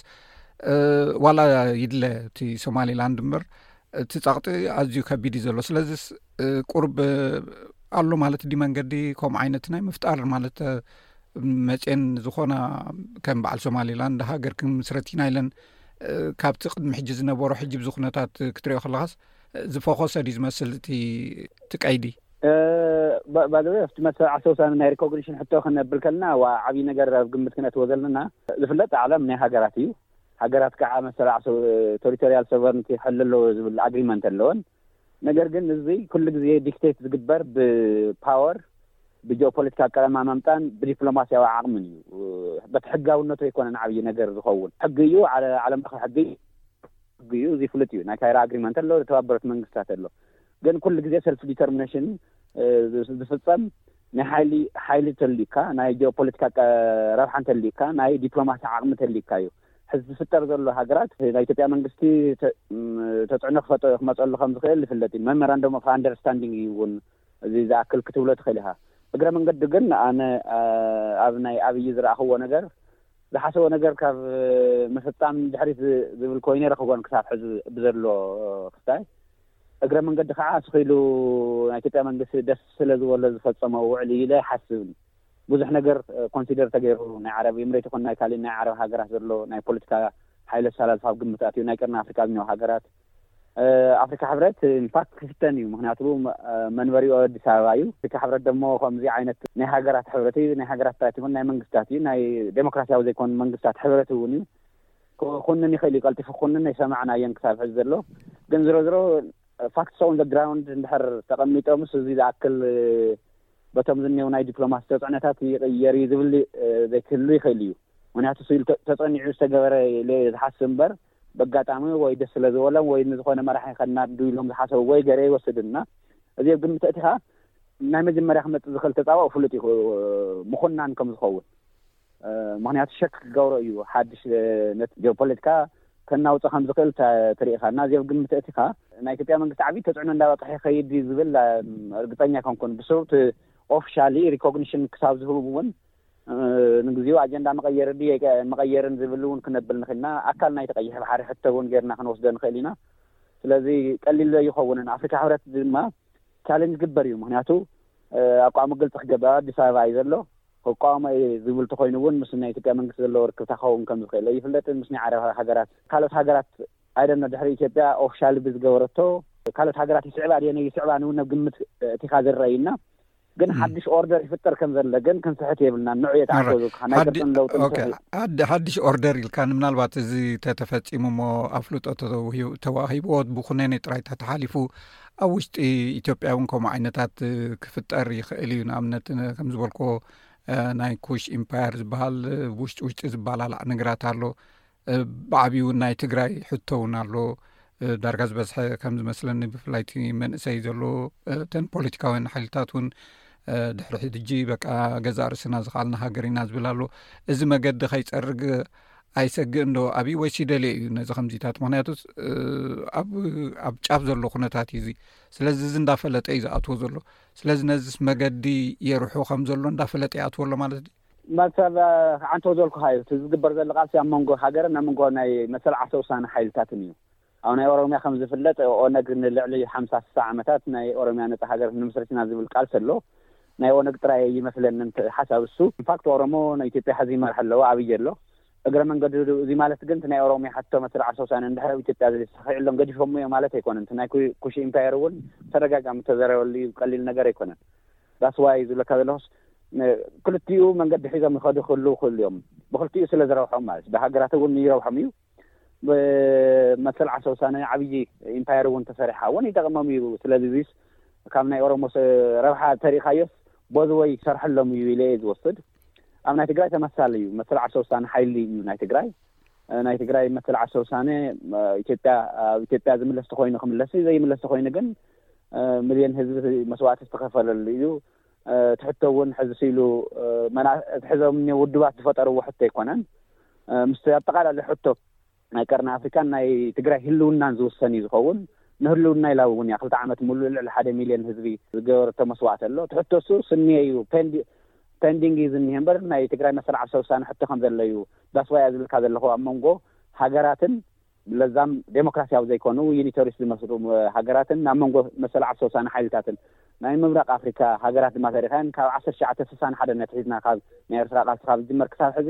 ዋላ ይድለ እቲ ሶማሊላንድ ምበር እቲ ጻቕጢ ኣዝዩ ከቢድ እዩ ዘሎ ስለዚ ቁርብ ኣሎ ማለት እ መንገዲ ከምኡ ዓይነት ናይ ምፍጣር ማለት መፅን ዝኾና ከም በዓል ሶማሊላንድ ሃገር ክምስረቲና ኢለን ካብቲ ቅድሚ ሕጂ ዝነበሮ ሕጂ ብዙ ኩነታት ክትሪኦ ከለኻስ ዝፈኮሰ ድዩ ዝመስል እቲ ቀይዲ ባይ ዘ ዌይ ኣብቲ መሰል ዓርሰ ውሳነ ናይ ሪኮግኒሽን ሕቶ ክነብል ከለና ዋ ዓብዪ ነገር ኣብ ግምት ክነእትዎ ዘለና ዝፍለጥ ዓለም ናይ ሃገራት እዩ ሃገራት ከዓ መሰል ዓርሰ ቴሪቶሪያል ሶቨርንቲ ሕል ኣለዎ ዝብል ኣግሪመንት ኣለወን ነገር ግን እዚ ኩሉ ግዜ ዲክቴት ዝግበር ብፓወር ብጂኦፖለቲካ ኣቀረማማምጣን ብዲፕሎማስያዊ ዓቕምን እዩ በቲ ሕጋውነቱ ኣይኮነን ዓብዪ ነገር ዝኸውን ሕጊ እዩ ዓለም ለኸ ሕጊ እዩ ሕጊ እዩ እዚ ፍሉጥ እዩ ናይ ካይራ ኣግሪመንት ኣሎ ዝተባበረት መንግስታት ኣሎ ግን ኩሉ ግዜ ሰልፍ ዲተርሚነሽን ዝፍጸም ናይ ሓይሊ ሓይሊ ተልዩካ ናይ ጂኦፖለቲካ ረብሓ እንተልዩካ ናይ ዲፕሎማሲ ዓቕሚ ተልዩካ እዩ ሕዚ ዝፍጠር ዘሎ ሃገራት ናይ ኢትዮጵያ መንግስቲ ተፅዕኖ ክፈጠ ክመፀሉ ከም ዝኽእል ዝፍለጥ እዩ መመራንዶም ኦፍ ኣንደርስታንዲንግ እዩ እውን እዚ ዝኣክል ክትብሎ ትኽእል ኢኻ እግረ መንገዱ ግን ኣነ ኣብ ናይ ኣብዪ ዝረኣኽዎ ነገር ዝሓሰቦ ነገር ካብ ምፍፃም ድሕሪት ዝብል ኮይኑ ረኽቦን ክሳብ ሕዚ ብዘሎ ክስታይ እግረ መንገዲ ከኣ ስቕ ኢሉ ናይ ኢትዮጵያ መንግስቲ ደስ ስለ ዝበሎ ዝፈጸሞ ውዕል እዩ ኢለ ኣይሓስብን። ብዙሕ ነገር ኮንሲደር ተገይሩ ናይ ዓረብ ኤምሬት ይኹን ናይ ካሊእ ናይ ዓረብ ሃገራት ዘሎ ናይ ፖለቲካ ሓይሊ ኣሰላልፋ ኣብ ግምት ኣትዩ ናይ ቀርኒ ኣፍሪቃ ዝኔዉ ሃገራት ኣፍሪካ ሕብረት ኢንፋክት ክፍተን እዩ ምክንያቱ መንበሪኦ ኣዲስ ኣበባ እዩ ኣፍሪካ ሕብረት ደሞ ከምዚ ዓይነት ናይ ሃገራት ሕብረት እዩ ናይ ሃገራት ጥራይት ይኹን ናይ መንግስታት እዩ ናይ ዴሞክራሲያዊ ዘይኮኑ መንግስታት ሕብረት እውን እዩ ክኹንን ይኽእል እዩ ቀልጢፉ ክኹንን ኣይሰማዕናዮን ክሳብ ሕዚ ዘሎ ግን ዝሮ ዝሮ ፋክትስ ኦን ዘ ግራውንድ እንድሕር ተቐሚጦምስ እዚ ዝኣክል በቶም ዝኔው ናይ ዲፕሎማሲ ተፅዕኖታት ይቕየር እዩ ዝብል ዘይክህሉ ይኽእል እዩ ምክንያቱ ስኢሉ ተፀኒዑ ዝተገበረ ዝሓስብ እምበር በጋጣሚ ወይ ደስ ስለ ዝበሎም ወይ ንዝኾነ መራሒ ከናዱ ኢሎም ዝሓሰቡ ወይ ገሬ ይወስድ እና እዚ ኣብ ግምት እቲኻ ናይ መጀመርያ ክመፅእ ዝኽእል ተፃባኦ ፍሉጥ እዩ ምኹናን ከም ዝኸውን ምኽንያቱ ሸክ ክገብሮ እዩ ሓድሽ ነቲ ጀኦፖለቲካ ከናውጾ ከም ዝኽእል ተሪኢኻ እና እዚኣብ ግምት እእቲኻ ናይ ኢትዮጵያ መንግስቲ ዓብዪ ተጽዕኖ እንዳበጽሐ ይኸይድ ድዩ ዝብል እርግጸኛ ኣይኮንኩን ብስሩ እቲ ኦፍሻሊ ሪኮግኒሽን ክሳብ ዝህቡ እውን ንግዚኡ ኣጀንዳ መቐየሪ ድዩ መቐየርን ዝብል እውን ክነብል ንኽእል ኢና ኣካል ናይቲ ቀይሕ ባሕሪ ሕቶ እውን ጌርና ክንወስዶ ንኽእል ኢና ስለዚ ቀሊል ዘይኸውንን ኣፍሪካ ሕብረት ድማ ቻለንጅ ክግበር እዩ ምክንያቱ ኣቋሙ ግልፂ ክገብር ኣብ ኣዲስ ኣበባ እዩ ዘሎ ክቋወሞ እየ ዝብል ተኮይኑ እውን ምስ ናይ ኢትዮጵያ መንግስቲ ዘለዎ ርክብታ ክኸውን ከም ዝኽእል ኣይፍለጥን ምስ ናይ ዓረብ ሃገራት ካልኦት ሃገራት ኣይደኖ ድሕሪ ኢትዮጵያ ኦፍሻሊ ብዝገበረቶ ካልኦት ሃገራት ይስዕባ ድየን ይስዕባ ንውን ኣብ ግምት እቲኻ ዝረኣዩና ግን ሓድሽ ኦርደር ይፍጠር ከም ዘለ ግን ክንስሕት የብልና ንዑ የተዓዘዙ ናይ ቅርፅን ለውጥንሓድሽ ኦርደር ኢልካ ንምናልባት እዚ ተተፈፂሙ እሞ ኣፍልጦ ተዋሂብዎ ብኩነኔ ጥራይ ተተሓሊፉ ኣብ ውሽጢ ኢትዮጵያ እውን ከምኡ ዓይነታት ክፍጠር ይኽእል እዩ ንኣብነት ከም ዝበልኮ ናይ ኩሽ ኢምፓየር ዝበሃል ውሽጢ ውሽጢ ዝበላላዕ ነገራት ኣሎ ብዓብዪ እውን ናይ ትግራይ ሕቶ እውን ኣሎ ዳርጋ ዝበዝሐ ከም ዝመስለኒ ብፍላይቲ መንእሰይ ዘሎ ተን ፖለቲካውያን ሓይልታት እውን ድሕሪ ሕድጂ በቃ ገዛእ ርእስና ዝኽኣልና ሃገር ኢና ዝብል ኣሎ እዚ መገዲ ከይፀርግ ኣይሰግእን ዶ ኣብይ ወይስ ይደልዮ እዩ ነዚ ከምዚታት ምክንያቱ ኣብ ጫፍ ዘሎ ኩነታት እዩ ዙይ ስለዚ እዚ እንዳፈለጠ እዩ ዝኣትዎ ዘሎ ስለዚ ነዚስ መገዲ የርሑ ከም ዘሎ እንዳፈለጠ ይኣትዎ ኣሎ ማለት እዩ መሰብ ዓንተ ዘልኩካ እዩ እቲ ዝግበር ዘሎ ቃልሲ ኣብ መንጎ ሃገርን ኣብ መንጎ ናይ መሰል ዓርሰ ውሳነ ሓይልታትን እዩ ኣብ ናይ ኦሮምያ ከም ዝፍለጥ ኦነግ ንልዕሊ ሓምሳ ስሳ ዓመታት ናይ ኦሮምያ ነጻ ሃገር ንምስርት ኢና ዝብል ቃልሲ ኣሎ። ናይ ኦነግ ጥራይ ኣይመስለንን እቲ ሓሳብ እሱ። ኢንፋክት ኦሮሞ ንኢትዮጵያ ሐዚ ይመርሕ ኣለዎ ኣብይ ኣሎ። እግረ መንገዱ እዙይ ማለት ግን እቲ ናይ ኦሮምያ ሕቶ መሰል ዓርሰ ውሳነ እንድሕር ኣብ ኢትዮጵያ ዘይተሳኺዕሎም ገዲፎሞ እዮም ማለት ኣይኮነን። እቲ ናይ ኩሽ ኢምፓየር እውን ብተደጋጋሚ ዝተዘረበሉ እዩ ቀሊል ነገር ኣይኮነን። That's why ዝብለካ ዘለኹስ ክልቲኡ መንገዲ ሒዞም ይኸዱ ክህልው ይኽእሉ እዮም። ብኽልቲኡ ስለ ዝረብሖም ማለት እዩ። ብሃገራት እውን ይረብሖም እዩ። ብመሰል ዓርሰ ውሳነ ዓብዪ ኢምፓየር እውን ተሰሪሓ እውን ይጠቕሞም እዩ። ስለዚ እዚስ ካብ ናይ ኦሮሞ ረብሓ ተሪእኻዮስ ቦዝወይ ይሰርሐሎም እዩ ኢለ እየ ዝወስድ። ኣብ ናይ ትግራይ ተመሳሳሊ እዩ። መሰል ዓርሰ ውሳነ ሓይሊ እዩ ናይ ትግራይ ናይ ትግራይ መሰል ዓርሰ ውሳነ ኢትዮጵያ ኣብ ኢትዮጵያ ዝምለስ ተኮይኑ ክምለስ እዩ ዘይምለስ ተኮይኑ ግን ሚልዮን ህዝቢ መስዋእቲ ዝተኸፈለሉ እዩ። እቲ ሕቶ እውን ሕዚ ስኢሉ ሕዞም እኒ ውድባት ዝፈጠርዎ ሕቶ ኣይኮነን። ምስቲ ኣጠቓላሊ ሕቶ ናይ ቀርኒ ኣፍሪካን ናይ ትግራይ ህልውናን ዝውሰን እዩ ዝኸውን። ንህልውና ኢላ እውን እያ ክልተ ዓመት ሙሉእ ልዕሊ ሓደ ሚሊዮን ህዝቢ ዝገበረቶ መስዋእቲ ኣሎ። እቲ ሕቶ እሱ ስኒየ እዩ ፔንዲንግ እዩ ዝኒሀ እምበር ናይ ትግራይ መሰል ዓርሰ ውሳነ ሕቶ ከምዘሎ እዩ። ዳስዋይ እያ ዝብልካ ዘለኹ ኣብ መንጎ ሃገራትን ብለዛም ደሞክራስያዊ ዘይኮኑ ዩኒተሪስት ዝመስሉ ሃገራትን ናብ መንጎ መሰል ዓርሰ ውሳነ ሓይልታትን ናይ ምብራቕ ኣፍሪካ ሃገራት ድማ ተሪኸን ካብ ዓሰርተ ትሽዓተ ስሳን ሓደን ኣትሒዝና ካብ ናይ ኤርትራ ቃልሲ ካብ ዝጅመር ክሳብ ሕዚ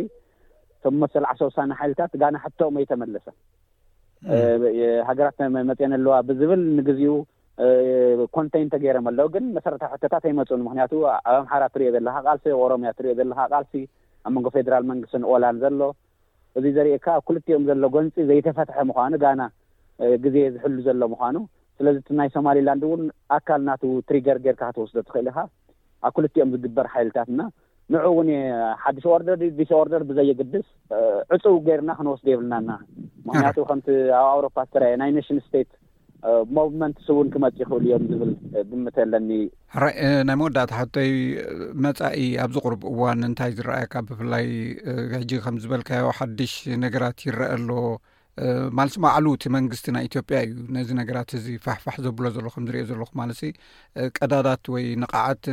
እቶም መሰል ዓርሰ ውሳነ ሓይልታት ጋና ሕቶኦም እይተመለሰን ሃገራት መፅየን ኣለዋ ብዝብል ንግዚኡ ኮንቴይን ተገይሮም ኣለዉ ግን መሰረታዊ ሕቶታት ኣይመፁን ምክንያቱ ኣብ ኣምሓራ ትሪኦ ዘለካ ቃልሲ ኦሮምያ ትሪኦ ዘለካ ቃልሲ ኣብ መንጎ ፌደራል መንግስትን ኦላን ዘሎ እዚ ዘርእየካ ኣብ ክልቲኦም ዘሎ ጎንጺ ዘይተፈትሐ ምዃኑ ጋና ግዜ ዝሕሉ ዘሎ ምዃኑ ስለዚ እቲ ናይ ሶማሊላንድ እውን ኣካል ናቱ ትሪገር ጌርካ ክትወስዶ ትኽእል ኢኻ ኣብ ክልቲኦም ዝግበር ሓይልታት እና ንዑ እውን ሓድሽ ኦርደር ድዩ ዲስ ኦርደር ብዘየግድስ ዕጹው ጌርና ክንወስዶ የብልናና ምክንያቱ ከምቲ ኣብ ኣውሮፓ ዝተረኣየ ናይ ኔሽን ስቴት ሞቭመንትስ እውን ክመፅ ይኽእሉ እዮም ዝብል ግምት ኣለኒ ሕራይ ናይ መወዳእታ ሕቶይ መፃኢ ኣብዚ ቁርብ እዋን እንታይ ዝረኣየካ ብፍላይ ሕጂ ከም ዝበልካዮ ሓድሽ ነገራት ይረአ ኣሎ ማለት ባዕሉ እቲ መንግስቲ ናይ ኢትዮጵያ እዩ ነዚ ነገራት እዚ ፋሕፋሕ ዘብሎ ዘሎ ከምዝሪኦ ዘለኹ ማለት ቀዳዳት ወይ ንቕዓት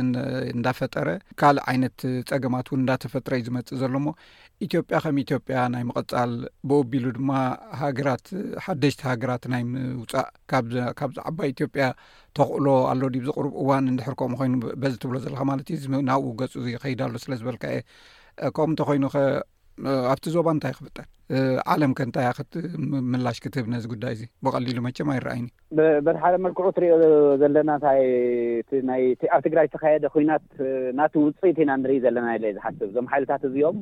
እንዳፈጠረ ካልእ ዓይነት ፀገማት እውን እንዳተፈጥረ እዩ ዝመፅእ ዘሎ ሞ ኢትዮጵያ ከም ኢትዮጵያ ናይ ምቐፃል ብወቢሉ ድማ ሃገራት ሓደሽቲ ሃገራት ናይ ምውፃእ ካብዚ ዓባይ ኢትዮጵያ ተኽእሎ ኣሎ ዲብ ዝቕርብ እዋን እንድሕር ከምኡ ኮይኑ በዚ ትብሎ ዘለካ ማለት እዩ ናብኡ ገፁ ዝከይድ ኣሎ ስለ ዝበልካ እየ ከምኡ እንተኮይኑ ከ ኣብቲ ዞባ እንታይ ክፍጠር ዓለም ከ እንታይ ክትምላሽ ክትህብ ነዚ ጉዳይ እዚ ብቀሊሉ መቸም ኣይረኣይን እዩ በቲ ሓደ መልክዑ ትሪኦ ዘለና እቲ ናይ ኣብ ትግራይ ዝተኻየደ ኹናት ናቲ ውፅኢት ኢና ንርኢ ዘለና ኢለ እየ ዝሓስብ። እዞም ሓይልታት እዚኦም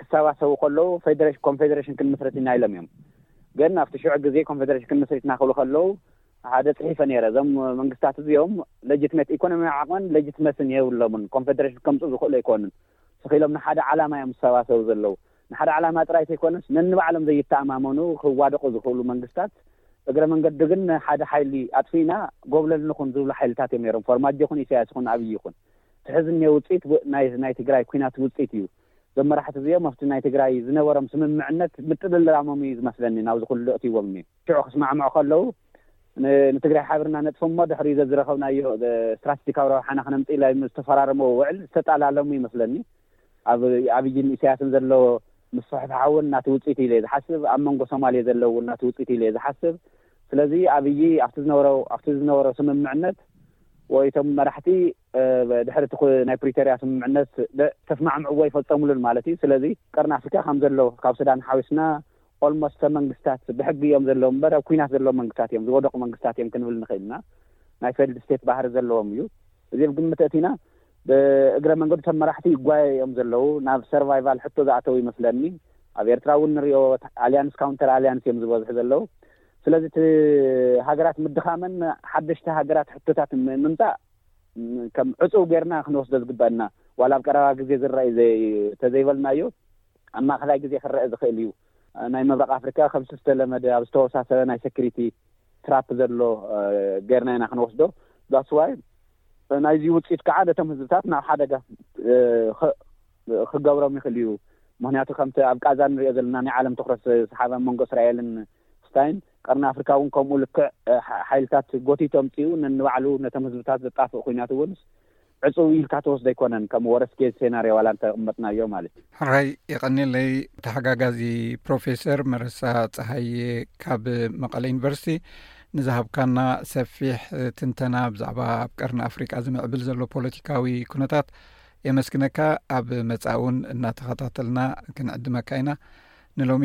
ክሰባሰቡ ከለዉ ፌደሬሽን ኮንፌደሬሽን ክንምስርት ኢና ኢሎም እዮም። ግን ኣብቲ ሽዑ ግዜ ኮንፌደሬሽን ክንምስርት ኢና ክብሉ ከለዉ ሓደ ፅሒፈ ነይረ እዞም መንግስታት እዚኦም ሌጂትሜት ኢኮኖሚያዊ ዓቕምን ሌጂትመስን የብሎምን ኮንፌደሬሽን ከምፅኡ ዝኽእሉ ኣይኮኑን። ስኺሎም ንሓደ ዓላማ እዮም ዝሰባሰቡ ዘለዉ። ንሓደ ዕላማ ጥራይ ተይኮነስ ነንባዕሎም ዘይተኣማመኑ ክዋደቑ ዝኽእሉ መንግስታት እግረ መንገዱ ግን ሓደ ሓይሊ ኣጥፊእና ጎብለል ንኹን ዝብሉ ሓይልታት እዮም ነይሮም። ፎርማጆ ይኹን ኢሳያስ ይኹን ኣብይ ይኹን። እቲ ሕዚ እኒኦ ውፅኢት ናይዚ ናይ ትግራይ ኲናት ውፅኢት እዩ። እዞም መራሕቲ እዚኦም ኣብቲ ናይ ትግራይ ዝነበሮም ስምምዕነት ምጥልላሞም እዩ ዝመስለኒ ናብዚ ኩሉ እእትይዎም እኒኦ። ሽዑ ክስማዕምዑ ከለዉ ንትግራይ ሓቢርና ነጥፉ እሞ ድሕሪኡ ዘዝረኸብናዮ ስትራተጂካዊ ረብሓና ክነምፅእ ኢሎም ዝተፈራረምዎ ውዕል ዝተጣላለሙ ይመስለኒ። ኣብ ኣብይን ኢሳያስን ዘሎ ምስፍሕፋሕ እውን ናቲ ውጽኢት እዩ ኢለ እየ ዝሓስብ። ኣብ መንጎ ሶማሌ ዘሎ እውን ናቲ ውጽኢት እዩ ኢለ እየ ዝሓስብ። ስለዚ ኣብይ ኣብቲ ዝነበሮ ኣብቲ ዝነበሮ ስምምዕነት ወይ እቶም መራሕቲ ድሕሪ እቲ ናይ ፕሪቶርያ ስምምዕነት ተስማዕምዕዎ ኣይፈጸሙሉን ማለት እዩ። ስለዚ ቀርኒ ኣፍሪካ ከም ዘሎ ካብ ሱዳን ሓዊስና ኦልሞስተ መንግስታት ብሕጊ እዮም ዘለዉ እምበር ኣብ ኩናት ዘለዉ መንግስታት እዮም ዝወደቑ መንግስታት እዮም ክንብል ንኽእል ኢና። ናይ ፌልድ ስቴት ባህሪ ዘለዎም እዩ። እዚ ኣብ ግምት ኣእቲና ብእግረ መንገዱ እቶም መራሕቲ ይጓየዩ እዮም ዘለዉ ናብ ሰርቫይቫል ሕቶ ዝኣተዉ ይመስለኒ ኣብ ኤርትራ እውን ንሪኦ ኣልያንስ ካውንተር ኣልያንስ እዮም ዝበዝሑ ዘለዉ ስለዚ እቲ ሃገራት ምድኻመን ሓደሽቲ ሃገራት ሕቶታት ምምፃእ ከም ዕፁው ጌርና ክንወስዶ ዝግበአና ዋላ ኣብ ቀረባ ግዜ ዝረአዩ ተዘይበልናዮ ኣብ ማእኸላይ ግዜ ክረአ ዝኽእል እዩ ናይ ምብራቕ ኣፍሪቃ ከምቲ ዝተለመደ ኣብ ዝተወሳሰበ ናይ ሰክሪቲ ትራፕ ዘሎ ገርና ኢና ክንወስዶ ዳስ ዋይ ናይዚ ውጽኢት ከዓ ነቶም ህዝብታት ናብ ሓደጋ ክገብሮም ይኽእል እዩ ምክንያቱ ከምቲ ኣብ ቃዛ ንሪኦ ዘለና ናይ ዓለም ትኩረት ስለዝሰሓበ መንጎ እስራኤልን ስታይን ቀርኒ ኣፍሪካ እውን ከምኡ ልክዕ ሓይልታት ጎቲቶ ኣምፂኡ ነንባዕሉ ነቶም ህዝብታት ዘጣፍእ ኩናት እውን ዕጽው ኢልካ ትወስዶ ኣይኮነን ከም ወረስት ኬዝ ሴናርዮ ዋላ እንተ ኣቕመጥናዮ ማለት እዩ። ሕራይ የቐኔለይ ተሓጋጋዚ ፕሮፌሰር መረሳ ጸሃየ ካብ መቐለ ዩኒቨርሲቲ ንዝሃብካና ሰፊሕ ትንተና ብዛዕባ ኣብ ቀርኒ ኣፍሪቃ ዝምዕብል ዘሎ ፖለቲካዊ ኩነታት የመስግነካ ኣብ መጻእውን እናተኸታተልና ክንዕድመካ ኢና ንሎሚ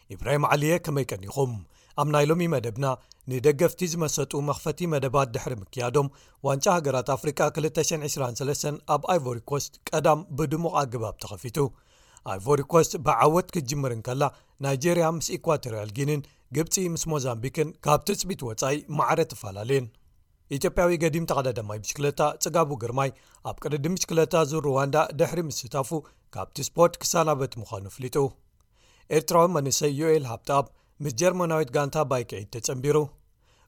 ኢብራሂም ዓሊየ ከመይ ቀኒኹም ኣብ ናይ ሎሚ መደብና ንደገፍቲ ዝመሰጡ መኽፈቲ መደባት ድሕሪ ምክያዶም ዋንጫ ሃገራት ኣፍሪቃ 223 ኣብ ኣይቮሪኮስት ቀዳም ብድሙቕ ኣገባብ ተኸፊቱ ኣይቮሪኮስት ብዓወት ክትጅምር እንከላ ናይጀርያ ምስ ኢኳቶርያል ጊንን ግብፂ ምስ ሞዛምቢክን ካብ ትፅቢት ወፃኢ ማዕረ ትፈላለየን ኢትዮጵያዊ ገዲም ተቐዳዳማይ ብሽክለታ ፅጋቡ ግርማይ ኣብ ቅድዲ ምሽክለታ ዙር ሩዋንዳ ድሕሪ ምስታፉ ካብቲ ስፖርት ክሰናበት ምዃኑ ኣፍሊጡ ኤርትራዊ መንሰይ ዩኤል ሃብታብ ምስ ጀርመናዊት ጋንታ ባይክዒት ተጸንቢሩ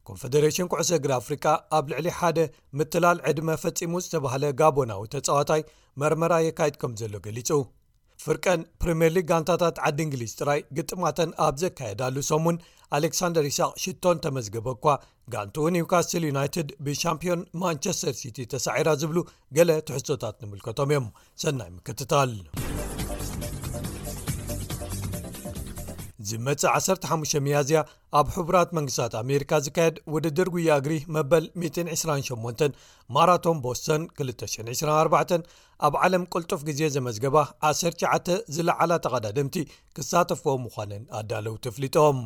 ኮንፈደሬሽን ኩዕሶ እግሪ ኣፍሪቃ ኣብ ልዕሊ ሓደ ምትላል ዕድመ ፈጺሙ ዝተባህለ ጋቦናዊ ተጻዋታይ መርመራ የካይድ ከም ዘሎ ገሊጹ ፍርቀን ፕሪምየር ሊግ ጋንታታት ዓዲ እንግሊዝ ጥራይ ግጥማተን ኣብ ዘካየዳሉ ሰሙን ኣሌክሳንደር ይሳቅ ሽቶን ተመዝገበ እኳ ጋንቱኡ ኒውካስትል ዩናይትድ ብሻምፒዮን ማንቸስተር ሲቲ ተሳዒራ ዝብሉ ገለ ትሕዝቶታት ንምልከቶም እዮም ሰናይ ምክትታል ዝመጽ 15 መያዝያ ኣብ ሕቡራት መንግስታት ኣሜሪካ ዝካየድ ውድድር ጉያ እግሪ መበል 128 ማራቶን ቦስተን 224 ኣብ ዓለም ቅልጡፍ ግዜ ዘመዝገባ 19 ዝለዓላ ተቐዳድምቲ ክሳተፍ ምዃንን ኣዳለው ትፍሊጦም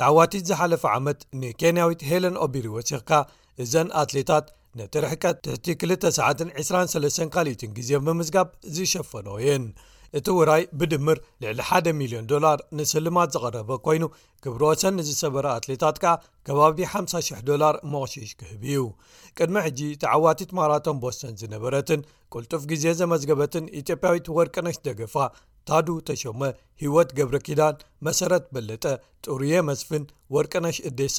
ተዓዋቲት ዝሓለፈ ዓመት ንኬንያዊት ሄለን ኦቢሪ ወሲኽካ እዘን ኣትሌታት ነቲ ርሕቀት ትሕቲ 2 ሰዓትን 23 ካልኢትን ግዜ ብምዝጋብ ዝሸፈኖ እየን እቲ ውራይ ብድምር ልዕሊ 1ደ ሚልዮን ዶላር ንስልማት ዝቐረበ ኮይኑ ክብሪ ወሰን ንዝሰበረ ኣትሌታት ከኣ ከባቢ 50,00 ዶላር ሞቕሽሽ ክህብ እዩ ቅድሚ ሕጂ ተዓዋቲት ማራቶን ቦስተን ዝነበረትን ቅልጡፍ ግዜ ዘመዝገበትን ኢትዮጵያዊት ወርቅነሽ ደገፋ ታዱ ተሾመ ህወት ገብረ ኪዳን መሰረት በለጠ ጥሩየ መስፍን ወርቅነሽ እዴሳ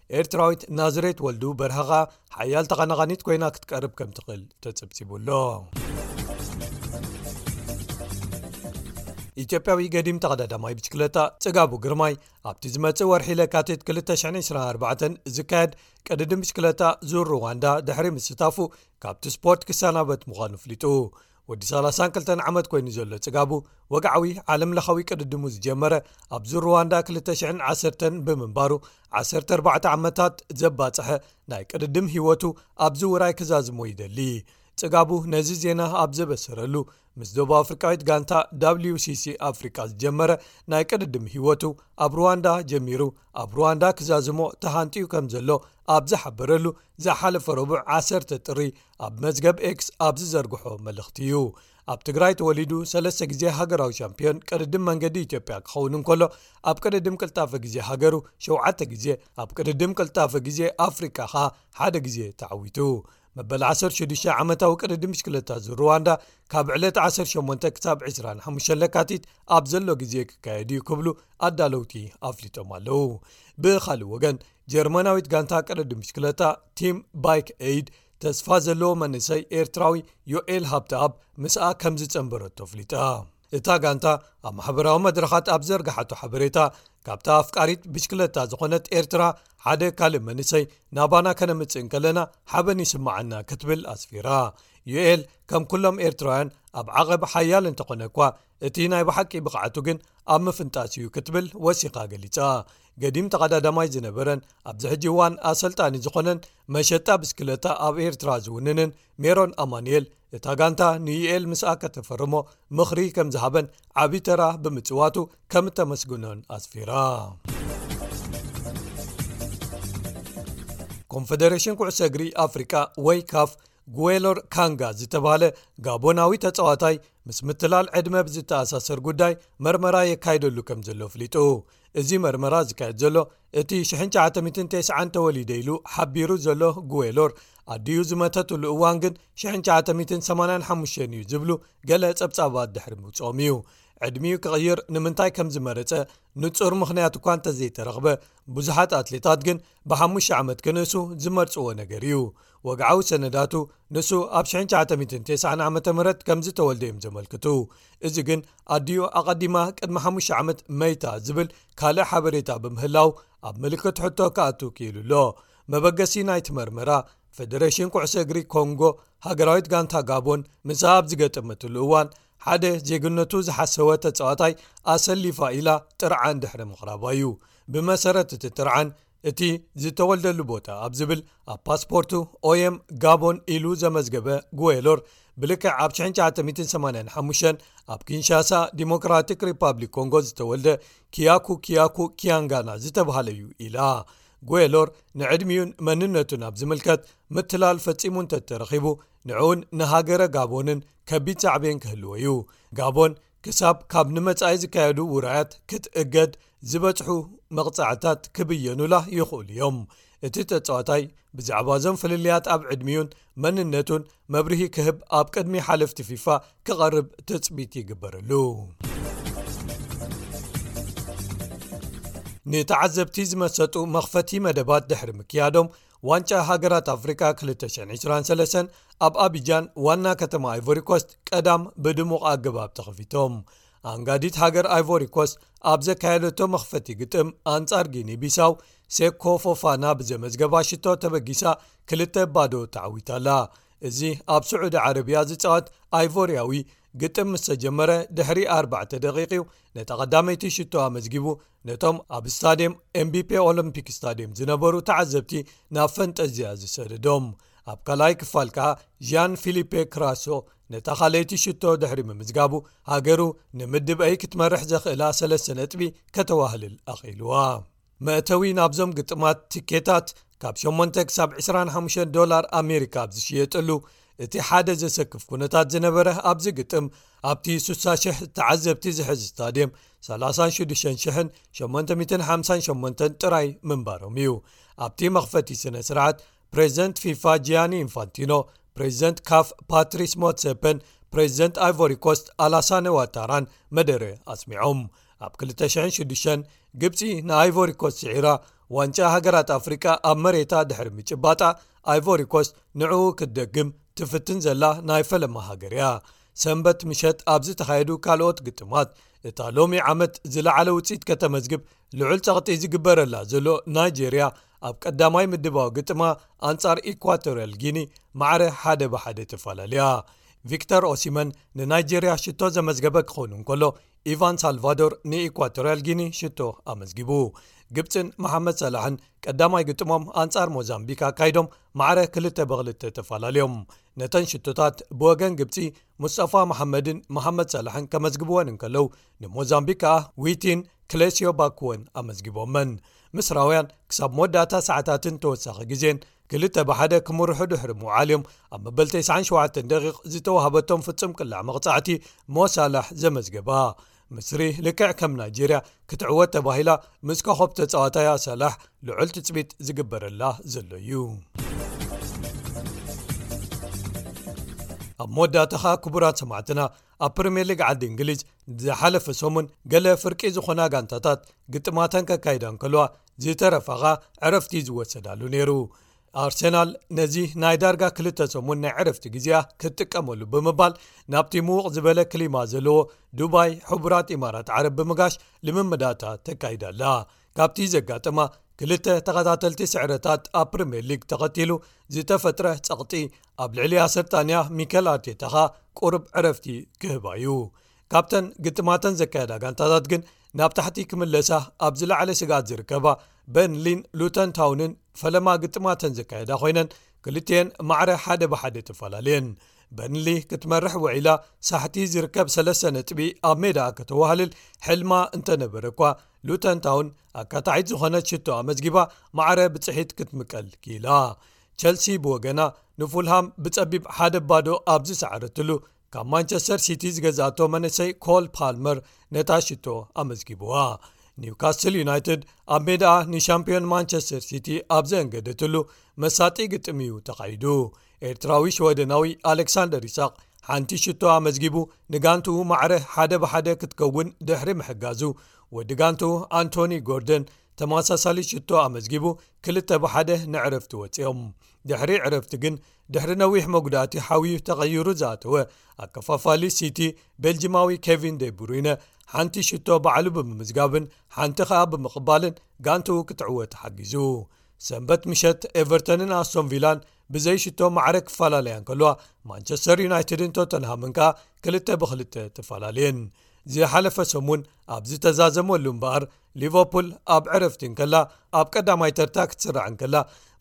ኤርትራዊት ናዝሬት ወልዱ በርሀ ኸኣ ሓያል ተቐናቓኒት ኮይና ክትቀርብ ከም ትኽእል ተጸብጺቡ ኣሎኢትዮጵያዊ ገዲም ተቐዳዳማይ ብችክለታ ጽጋቡ ግርማይ ኣብቲ ዝመጽእ ወርሒ ለካትት 224 ዝካየድ ቅድድም ብችክለታ ዙር ሩዋንዳ ድሕሪ ምስታፉ ካብቲ ስፖርት ክሰናበት ምዃኑ ኣፍሊጡ ወዲ ሰላሳን ክልተን ዓመት ኮይኑ ዘሎ ጽጋቡ ወግዓዊ ዓለም ለኻዊ ቅድድሙ ዝጀመረ ኣብዚ ሩዋንዳ 201 ብምንባሩ 14 ዓመታት ዘባጽሐ ናይ ቅድድም ህይወቱ ኣብዚ ውራይ ክዛዝሞ ይደሊ ጽጋቡ ነዚ ዜና ኣብ ዘበሰረሉ ምስ ዞባ ኣፍሪካዊት ጋንታ wሲሲ ኣፍሪቃ ዝጀመረ ናይ ቅድድም ህይወቱ ኣብ ሩዋንዳ ጀሚሩ ኣብ ሩዋንዳ ክዛዝሞ ተሃንጥኡ ከም ዘሎ ኣብ ዝሓበረሉ ዝሓለፈ ረቡዕ 1 ጥሪ ኣብ መዝገብ ኤክስ ኣብ ዝዘርግሖ መልእኽቲ እዩ ኣብ ትግራይ ተወሊዱ ሰለስተ ግዜ ሃገራዊ ሻምፒዮን ቅድድም መንገዲ ኢትዮጵያ ክኸውን እንከሎ ኣብ ቅድድም ቅልጣፈ ግዜ ሃገሩ ሸተ ግዜ ኣብ ቅድድም ቅልጣፈ ግዜ ኣፍሪቃ ከኣ ሓደ ግዜ ተዓዊቱ መበል 16 ዓመታዊ ቅድድም ሽክለታ ዝ ሩዋንዳ ካብ ዕለት 18 ክሳብ 25 ለካቲት ኣብ ዘሎ ግዜ ክካየድ እዩ ክብሉ ኣዳለውቲ ኣፍሊጦም ኣለው ብካልእ ወገን ጀርመናዊት ጋንታ ቀደዲ ብሽክለታ ቲም ባይክ ኤይድ ተስፋ ዘለዎ መንእሰይ ኤርትራዊ ዮኤል ሃብቲኣብ ምስኣ ከም ዝጸንበረቶ ኣፍሊጣ እታ ጋንታ ኣብ ማሕበራዊ መድረኻት ኣብ ዘርግሓቱ ሓበሬታ ካብታ ኣፍቃሪት ብሽክለታ ዝኾነት ኤርትራ ሓደ ካልእ መንእሰይ ናባና ከነምጽእ እንከለና ሓበን ይስምዓና ክትብል ኣስፊራ ዩኤል ከም ኩሎም ኤርትራውያን ኣብ ዓቐብ ሓያል እንተኾነ እኳ እቲ ናይ ብሓቂ ብቕዓቱ ግን ኣብ ምፍንጣስ እዩ ክትብል ወሲኻ ገሊጻ ገዲም ተቐዳዳማይ ዝነበረን ኣብዚ ሕጂ እዋን ኣሰልጣኒ ዝኾነን መሸጣ ብስክለታ ኣብ ኤርትራ ዝውንንን ሜሮን ኣማንኤል እታ ጋንታ ንዩኤል ምስኣ ከተፈርሞ ምኽሪ ከም ዝሃበን ዓብዪ ተራ ብምጽዋቱ ከም እተመስግኖን ኣስፊራ ኮንፈደሬሽን ኩዕሰ እግሪ ኣፍሪቃ ወይ ካፍ ጉዌሎር ካንጋ ዝተባህለ ጋቦናዊ ተጻዋታይ ምስ ምትላል ዕድመ ብዝተኣሳሰር ጉዳይ መርመራ የካይደሉ ከም ዘሎ ኣፍሊጡ እዚ መርመራ ዝካየድ ዘሎ እቲ 990 ተወሊደ ኢሉ ሓቢሩ ዘሎ ጉዌሎር ኣድኡ ዝመተትሉ እዋን ግን 985 እዩ ዝብሉ ገለ ጸብጻባት ድሕሪ ምውጽኦም እዩ ዕድሚኡ ክቕይር ንምንታይ ከም ዝመረጸ ንጹር ምኽንያት እኳ እንተዘይተረኽበ ብዙሓት ኣትሌታት ግን ብ5 ዓመት ክንእሱ ዝመርጽዎ ነገር እዩ ወግዓዊ ሰነዳቱ ንሱ ኣብ 1990 ዓ ም ከምዝተወልደ እዮም ዘመልክቱ እዚ ግን ኣዲኡ ኣቐዲማ ቅድሚ ሓሙሽተ ዓመት መይታ ዝብል ካልእ ሓበሬታ ብምህላው ኣብ ምልክት ሕቶ ክኣቱ ክኢሉ ኣሎ መበገሲ ናይቲ መርመራ ፈደረሽን ኩዕሰ እግሪ ኮንጎ ሃገራዊት ጋንታ ጋቦን ምስ ኣብ ዝገጠመትሉ እዋን ሓደ ዜግነቱ ዝሓሰወ ተጻዋታይ ኣሰሊፋ ኢላ ጥርዓን ድሕሪ ምቕራባ እዩ ብመሰረት እቲ ጥርዓን እቲ ዝተወልደሉ ቦታ ኣብ ዝብል ኣብ ፓስፖርቱ ኦየም ጋቦን ኢሉ ዘመዝገበ ጉዌሎር ብልክዕ ኣብ 985 ኣብ ኪንሻሳ ዲሞክራቲክ ሪፓብሊክ ኮንጎ ዝተወልደ ክያኩ ክያኩ ኪያንጋና ዝተብሃለ እዩ ኢላ ጉዌሎር ንዕድሚኡን መንነቱን ኣብ ዝምልከት ምትላል ፈጺሙ እንተተረኺቡ ንዕኡን ንሃገረ ጋቦንን ከቢድ ሳዕብን ክህልዎ እዩ ጋቦን ክሳብ ካብ ንመጻኢ ዝካየዱ ውርያት ክትእገድ ዝበጽሑ መቕጻዕትታት ክብየኑላ ይኽእሉ እዮም እቲ ተጻዋታይ ብዛዕባ ዞም ፍልልያት ኣብ ዕድሚኡን መንነቱን መብርሂ ክህብ ኣብ ቅድሚ ሓለፍቲ ፊፋ ክቐርብ ትጽቢት ይግበረሉ ንተዓዘብቲ ዝመሰጡ መኽፈቲ መደባት ድሕሪ ምክያዶም ዋንጫ ሃገራት ኣፍሪቃ 223 ኣብ ኣቢጃን ዋና ከተማ ኣይቮሪኮስት ቀዳም ብድሙቕ ኣገባብ ተኸፊቶም ኣንጋዲት ሃገር ኣይቮሪኮስት ኣብ ዘካየደቶ መኽፈቲ ግጥም ኣንጻር ጊኒ ቢሳው ሴኮ ፎፋና ብዘመዝገባ ሽቶ ተበጊሳ ክልተ ባዶ ተዓዊታ ኣላ እዚ ኣብ ስዑዲ ዓረብያ ዝፃወት ኣይቮርያዊ ግጥም ምስ ተጀመረ ድሕሪ 4 ደቂቕ እዩ ነታ ቐዳመይቲ ሽቶ ኣመዝጊቡ ነቶም ኣብ ስታድየም ኤምቢፔ ኦሎምፒክ ስታድየም ዝነበሩ ተዓዘብቲ ናብ ፈንጠዝያ ዝሰደዶም ኣብ ካልኣይ ክፋል ከኣ ዣን ፊሊፔ ክራሶ ነታ ኻለይቲ ሽቶ ድሕሪ ምምዝጋቡ ሃገሩ ንምድብ ኣይ ክትመርሕ ዘኽእላ ሰለስተ ነጥቢ ከተዋህልል ኣኽኢልዋ መእተዊ ናብዞም ግጥማት ቲኬታት ካብ 8 ክሳብ 25 ዶላር ኣሜሪካ ኣብ ዝሽየጠሉ እቲ ሓደ ዘሰክፍ ኩነታት ዝነበረ ኣብዚ ግጥም ኣብቲ 60,00 ተዓዘብቲ ዝሕዝ ስታድየም 36,858 ጥራይ ምንባሮም እዩ ኣብቲ መኽፈቲ ስነ ስርዓት ፕሬዚደንት ፊፋ ጂያኒ ኢንፋንቲኖ ፕሬዚደንት ካፍ ፓትሪስ ሞትሰፐን ፕሬዚደንት ኣይቮሪኮስት ኣላሳነዋታራን መደረ ኣስሚዖም ኣብ 26 ግብፂ ንኣይቮሪኮስት ስዒራ ዋንጫ ሃገራት ኣፍሪቃ ኣብ መሬታ ድሕሪ ምጭባጣ ኣይቮሪኮስት ንዕኡ ክትደግም ትፍትን ዘላ ናይ ፈለማ ሃገር እያ ሰንበት ምሸት ኣብ ዝተኻየዱ ካልኦት ግጥማት እታ ሎሚ ዓመት ዝለዓለ ውፅኢት ከተመዝግብ ልዑል ፀቕጢ ዝግበረላ ዘሎ ናይጀርያ ኣብ ቀዳማይ ምድባዊ ግጥማ ኣንጻር ኢኳቶርያል ጊኒ ማዕረ ሓደ ብሓደ ተፈላለያ ቪክተር ኦሲመን ንናይጀርያ ሽቶ ዘመዝገበ ክኸውን እንከሎ ኢቫን ሳልቫዶር ንኢኳቶርያል ጊኒ ሽቶ ኣመዝጊቡ ግብፅን መሓመድ ሰላሕን ቀዳማይ ግጥሞም ኣንጻር ሞዛምቢክ ኣካይዶም ማዕረ 2ልተ ብ2ልተ ተፈላለዮም ነተን ሽቶታት ብወገን ግብፂ ሙስጠፋ መሓመድን መሓመድ ሰላሕን ከመዝግብወን እንከለው ንሞዛምቢክ ከኣ ዊቲን ክሌስዮ ባክወን ኣመዝጊቦመን ምስራውያን ክሳብ መወዳእታ ሰዓታትን ተወሳኺ ግዜን ክልተ ብሓደ ክምርሑ ድሕሪ ምውዓል እዮም ኣብ መበል 97 ደቂ ዝተዋህበቶም ፍጹም ቅላዕ መቕጻዕቲ ሞሳላሕ ዘመዝገባ ምስሪ ልክዕ ከም ናይጀርያ ክትዕወት ተባሂላ ምስ ኮኸብ ተጻዋታያ ሰላሕ ልዑል ትፅቢት ዝግበረላ ዘሎ እዩ ኣብ መወዳእታ ኸኣ ክቡራት ሰማዕትና ኣብ ፕሪምየር ሊግ ዓዲ እንግሊዝ ዝሓለፈ ሰሙን ገለ ፍርቂ ዝኾና ጋንታታት ግጥማተን ከካይዳ እንከልዋ ዝተረፋኻ ዕረፍቲ ዝወሰዳሉ ነይሩ ኣርሰናል ነዚ ናይ ዳርጋ ክልተ ሰሙን ናይ ዕረፍቲ ግዜያ ክትጥቀመሉ ብምባል ናብቲ ምዉቕ ዝበለ ክሊማ ዘለዎ ዱባይ ሕቡራት ኢማራት ዓረብ ብምጋሽ ልምምዳታ ተካይዳ ኣላ ካብቲ ዘጋጠማ ክልተ ተኸታተልቲ ስዕረታት ኣብ ፕሪምየር ሊግ ተኸቲሉ ዝተፈጥረ ጸቕጢ ኣብ ልዕሊ ኣሰርጣንያ ሚከል ኣርቴታኻ ቁርብ ዕረፍቲ ክህባ እዩ ካብተን ግጥማተን ዘካየዳ ጋንታታት ግን ናብ ታሕቲ ክምለሳ ኣብ ዝለዓለ ስግኣት ዝርከባ በንሊን ሉተን ታውንን ፈለማ ግጥማተን ዘካየዳ ኮይነን ክልተኤን ማዕረ ሓደ ብሓደ ተፈላለየን በንሊ ክትመርሕ ውዒላ ሳሕቲ ዝርከብ ሰለስተ ነጥቢ ኣብ ሜዳኣ ከተዋህልል ሕልማ እንተነበረ እኳ ሉተንታውን ኣካታዒት ዝኾነት ሽቶ ኣመዝጊባ ማዕረ ብፅሒት ክትምቀል ክኢላ ቸልሲ ብወገና ንፉልሃም ብፀቢብ ሓደ ባዶ ኣብ ዝሰዕረትሉ ካብ ማንቸስተር ሲቲ ዝገዛእቶ መንሰይ ኮል ፓልመር ነታ ሽቶ ኣመዝጊብዋ ኒውካስትል ዩናይትድ ኣብ ሜድኣ ንሻምፕዮን ማንቸስተር ሲቲ ኣብ ዘእንገደትሉ መሳጢ ግጥም እዩ ተኻይዱ ኤርትራዊ ሽወደናዊ ኣሌክሳንደር ይሳቅ ሓንቲ ሽቶ ኣመዝጊቡ ንጋንትኡ ማዕረ ሓደ ብሓደ ክትከውን ድሕሪ ምሕጋዙ ወዲ ጋንትኡ ኣንቶኒ ጎርደን ተመሳሳሊ ሽቶ ኣመዝጊቡ ክልተ ብሓደ ንዕረፍቲ ወፂኦም ድሕሪ ዕረፍቲ ግን ድሕሪ ነዊሕ መጉዳእቲ ሓውዩ ተቐይሩ ዝኣተወ ኣከፋፋሊ ሲቲ ቤልጂማዊ ኬቪን ደ ብሩይነ ሓንቲ ሽቶ ባዕሉ ብምምዝጋብን ሓንቲ ከኣ ብምቕባልን ጋንትኡ ክትዕወት ሓጊዙ ሰንበት ምሸት ኤቨርተንን ኣስቶንቪላን ብዘይ ሽቶ ማዕረ ክፈላለያን ከልዋ ማንቸስተር ዩናይትድን ቶተንሃምን ከኣ ክልተ ብክልተ ተፈላለየን ዝሓለፈ ሰሙን ኣብ ዝተዛዘመሉ እምበኣር ሊቨርፑል ኣብ ዕረፍቲ እንከላ ኣብ ቀዳማይ ተርታ ክትስራዕ እንከላ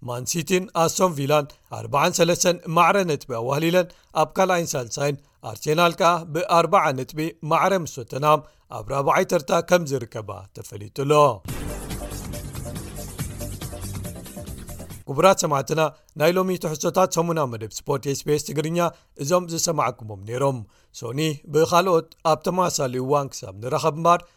ማንሲቲን ኣስቶን ቪላን 43 ማዕረ ነጥቢ ኣዋህሊለን ኣብ ካልኣይን ሳልሳይን ኣርሴናል ከኣ ብ4ርዓ ነጥቢ ማዕረ ምስ ቶተናም ኣብ ራብዓይ ተርታ ከም ዝርከባ ተፈሊጡ ኣሎ ክቡራት ሰማዕትና ናይ ሎሚ ትሕሶታት ሰሙና መደብ ስፖርት ስፔስ ትግርኛ እዞም ዝሰማዕኩሞም ነይሮም ሶኒ ብካልኦት ኣብ ተማሳሊ ዋንክሳብ ንራኸብ እምባር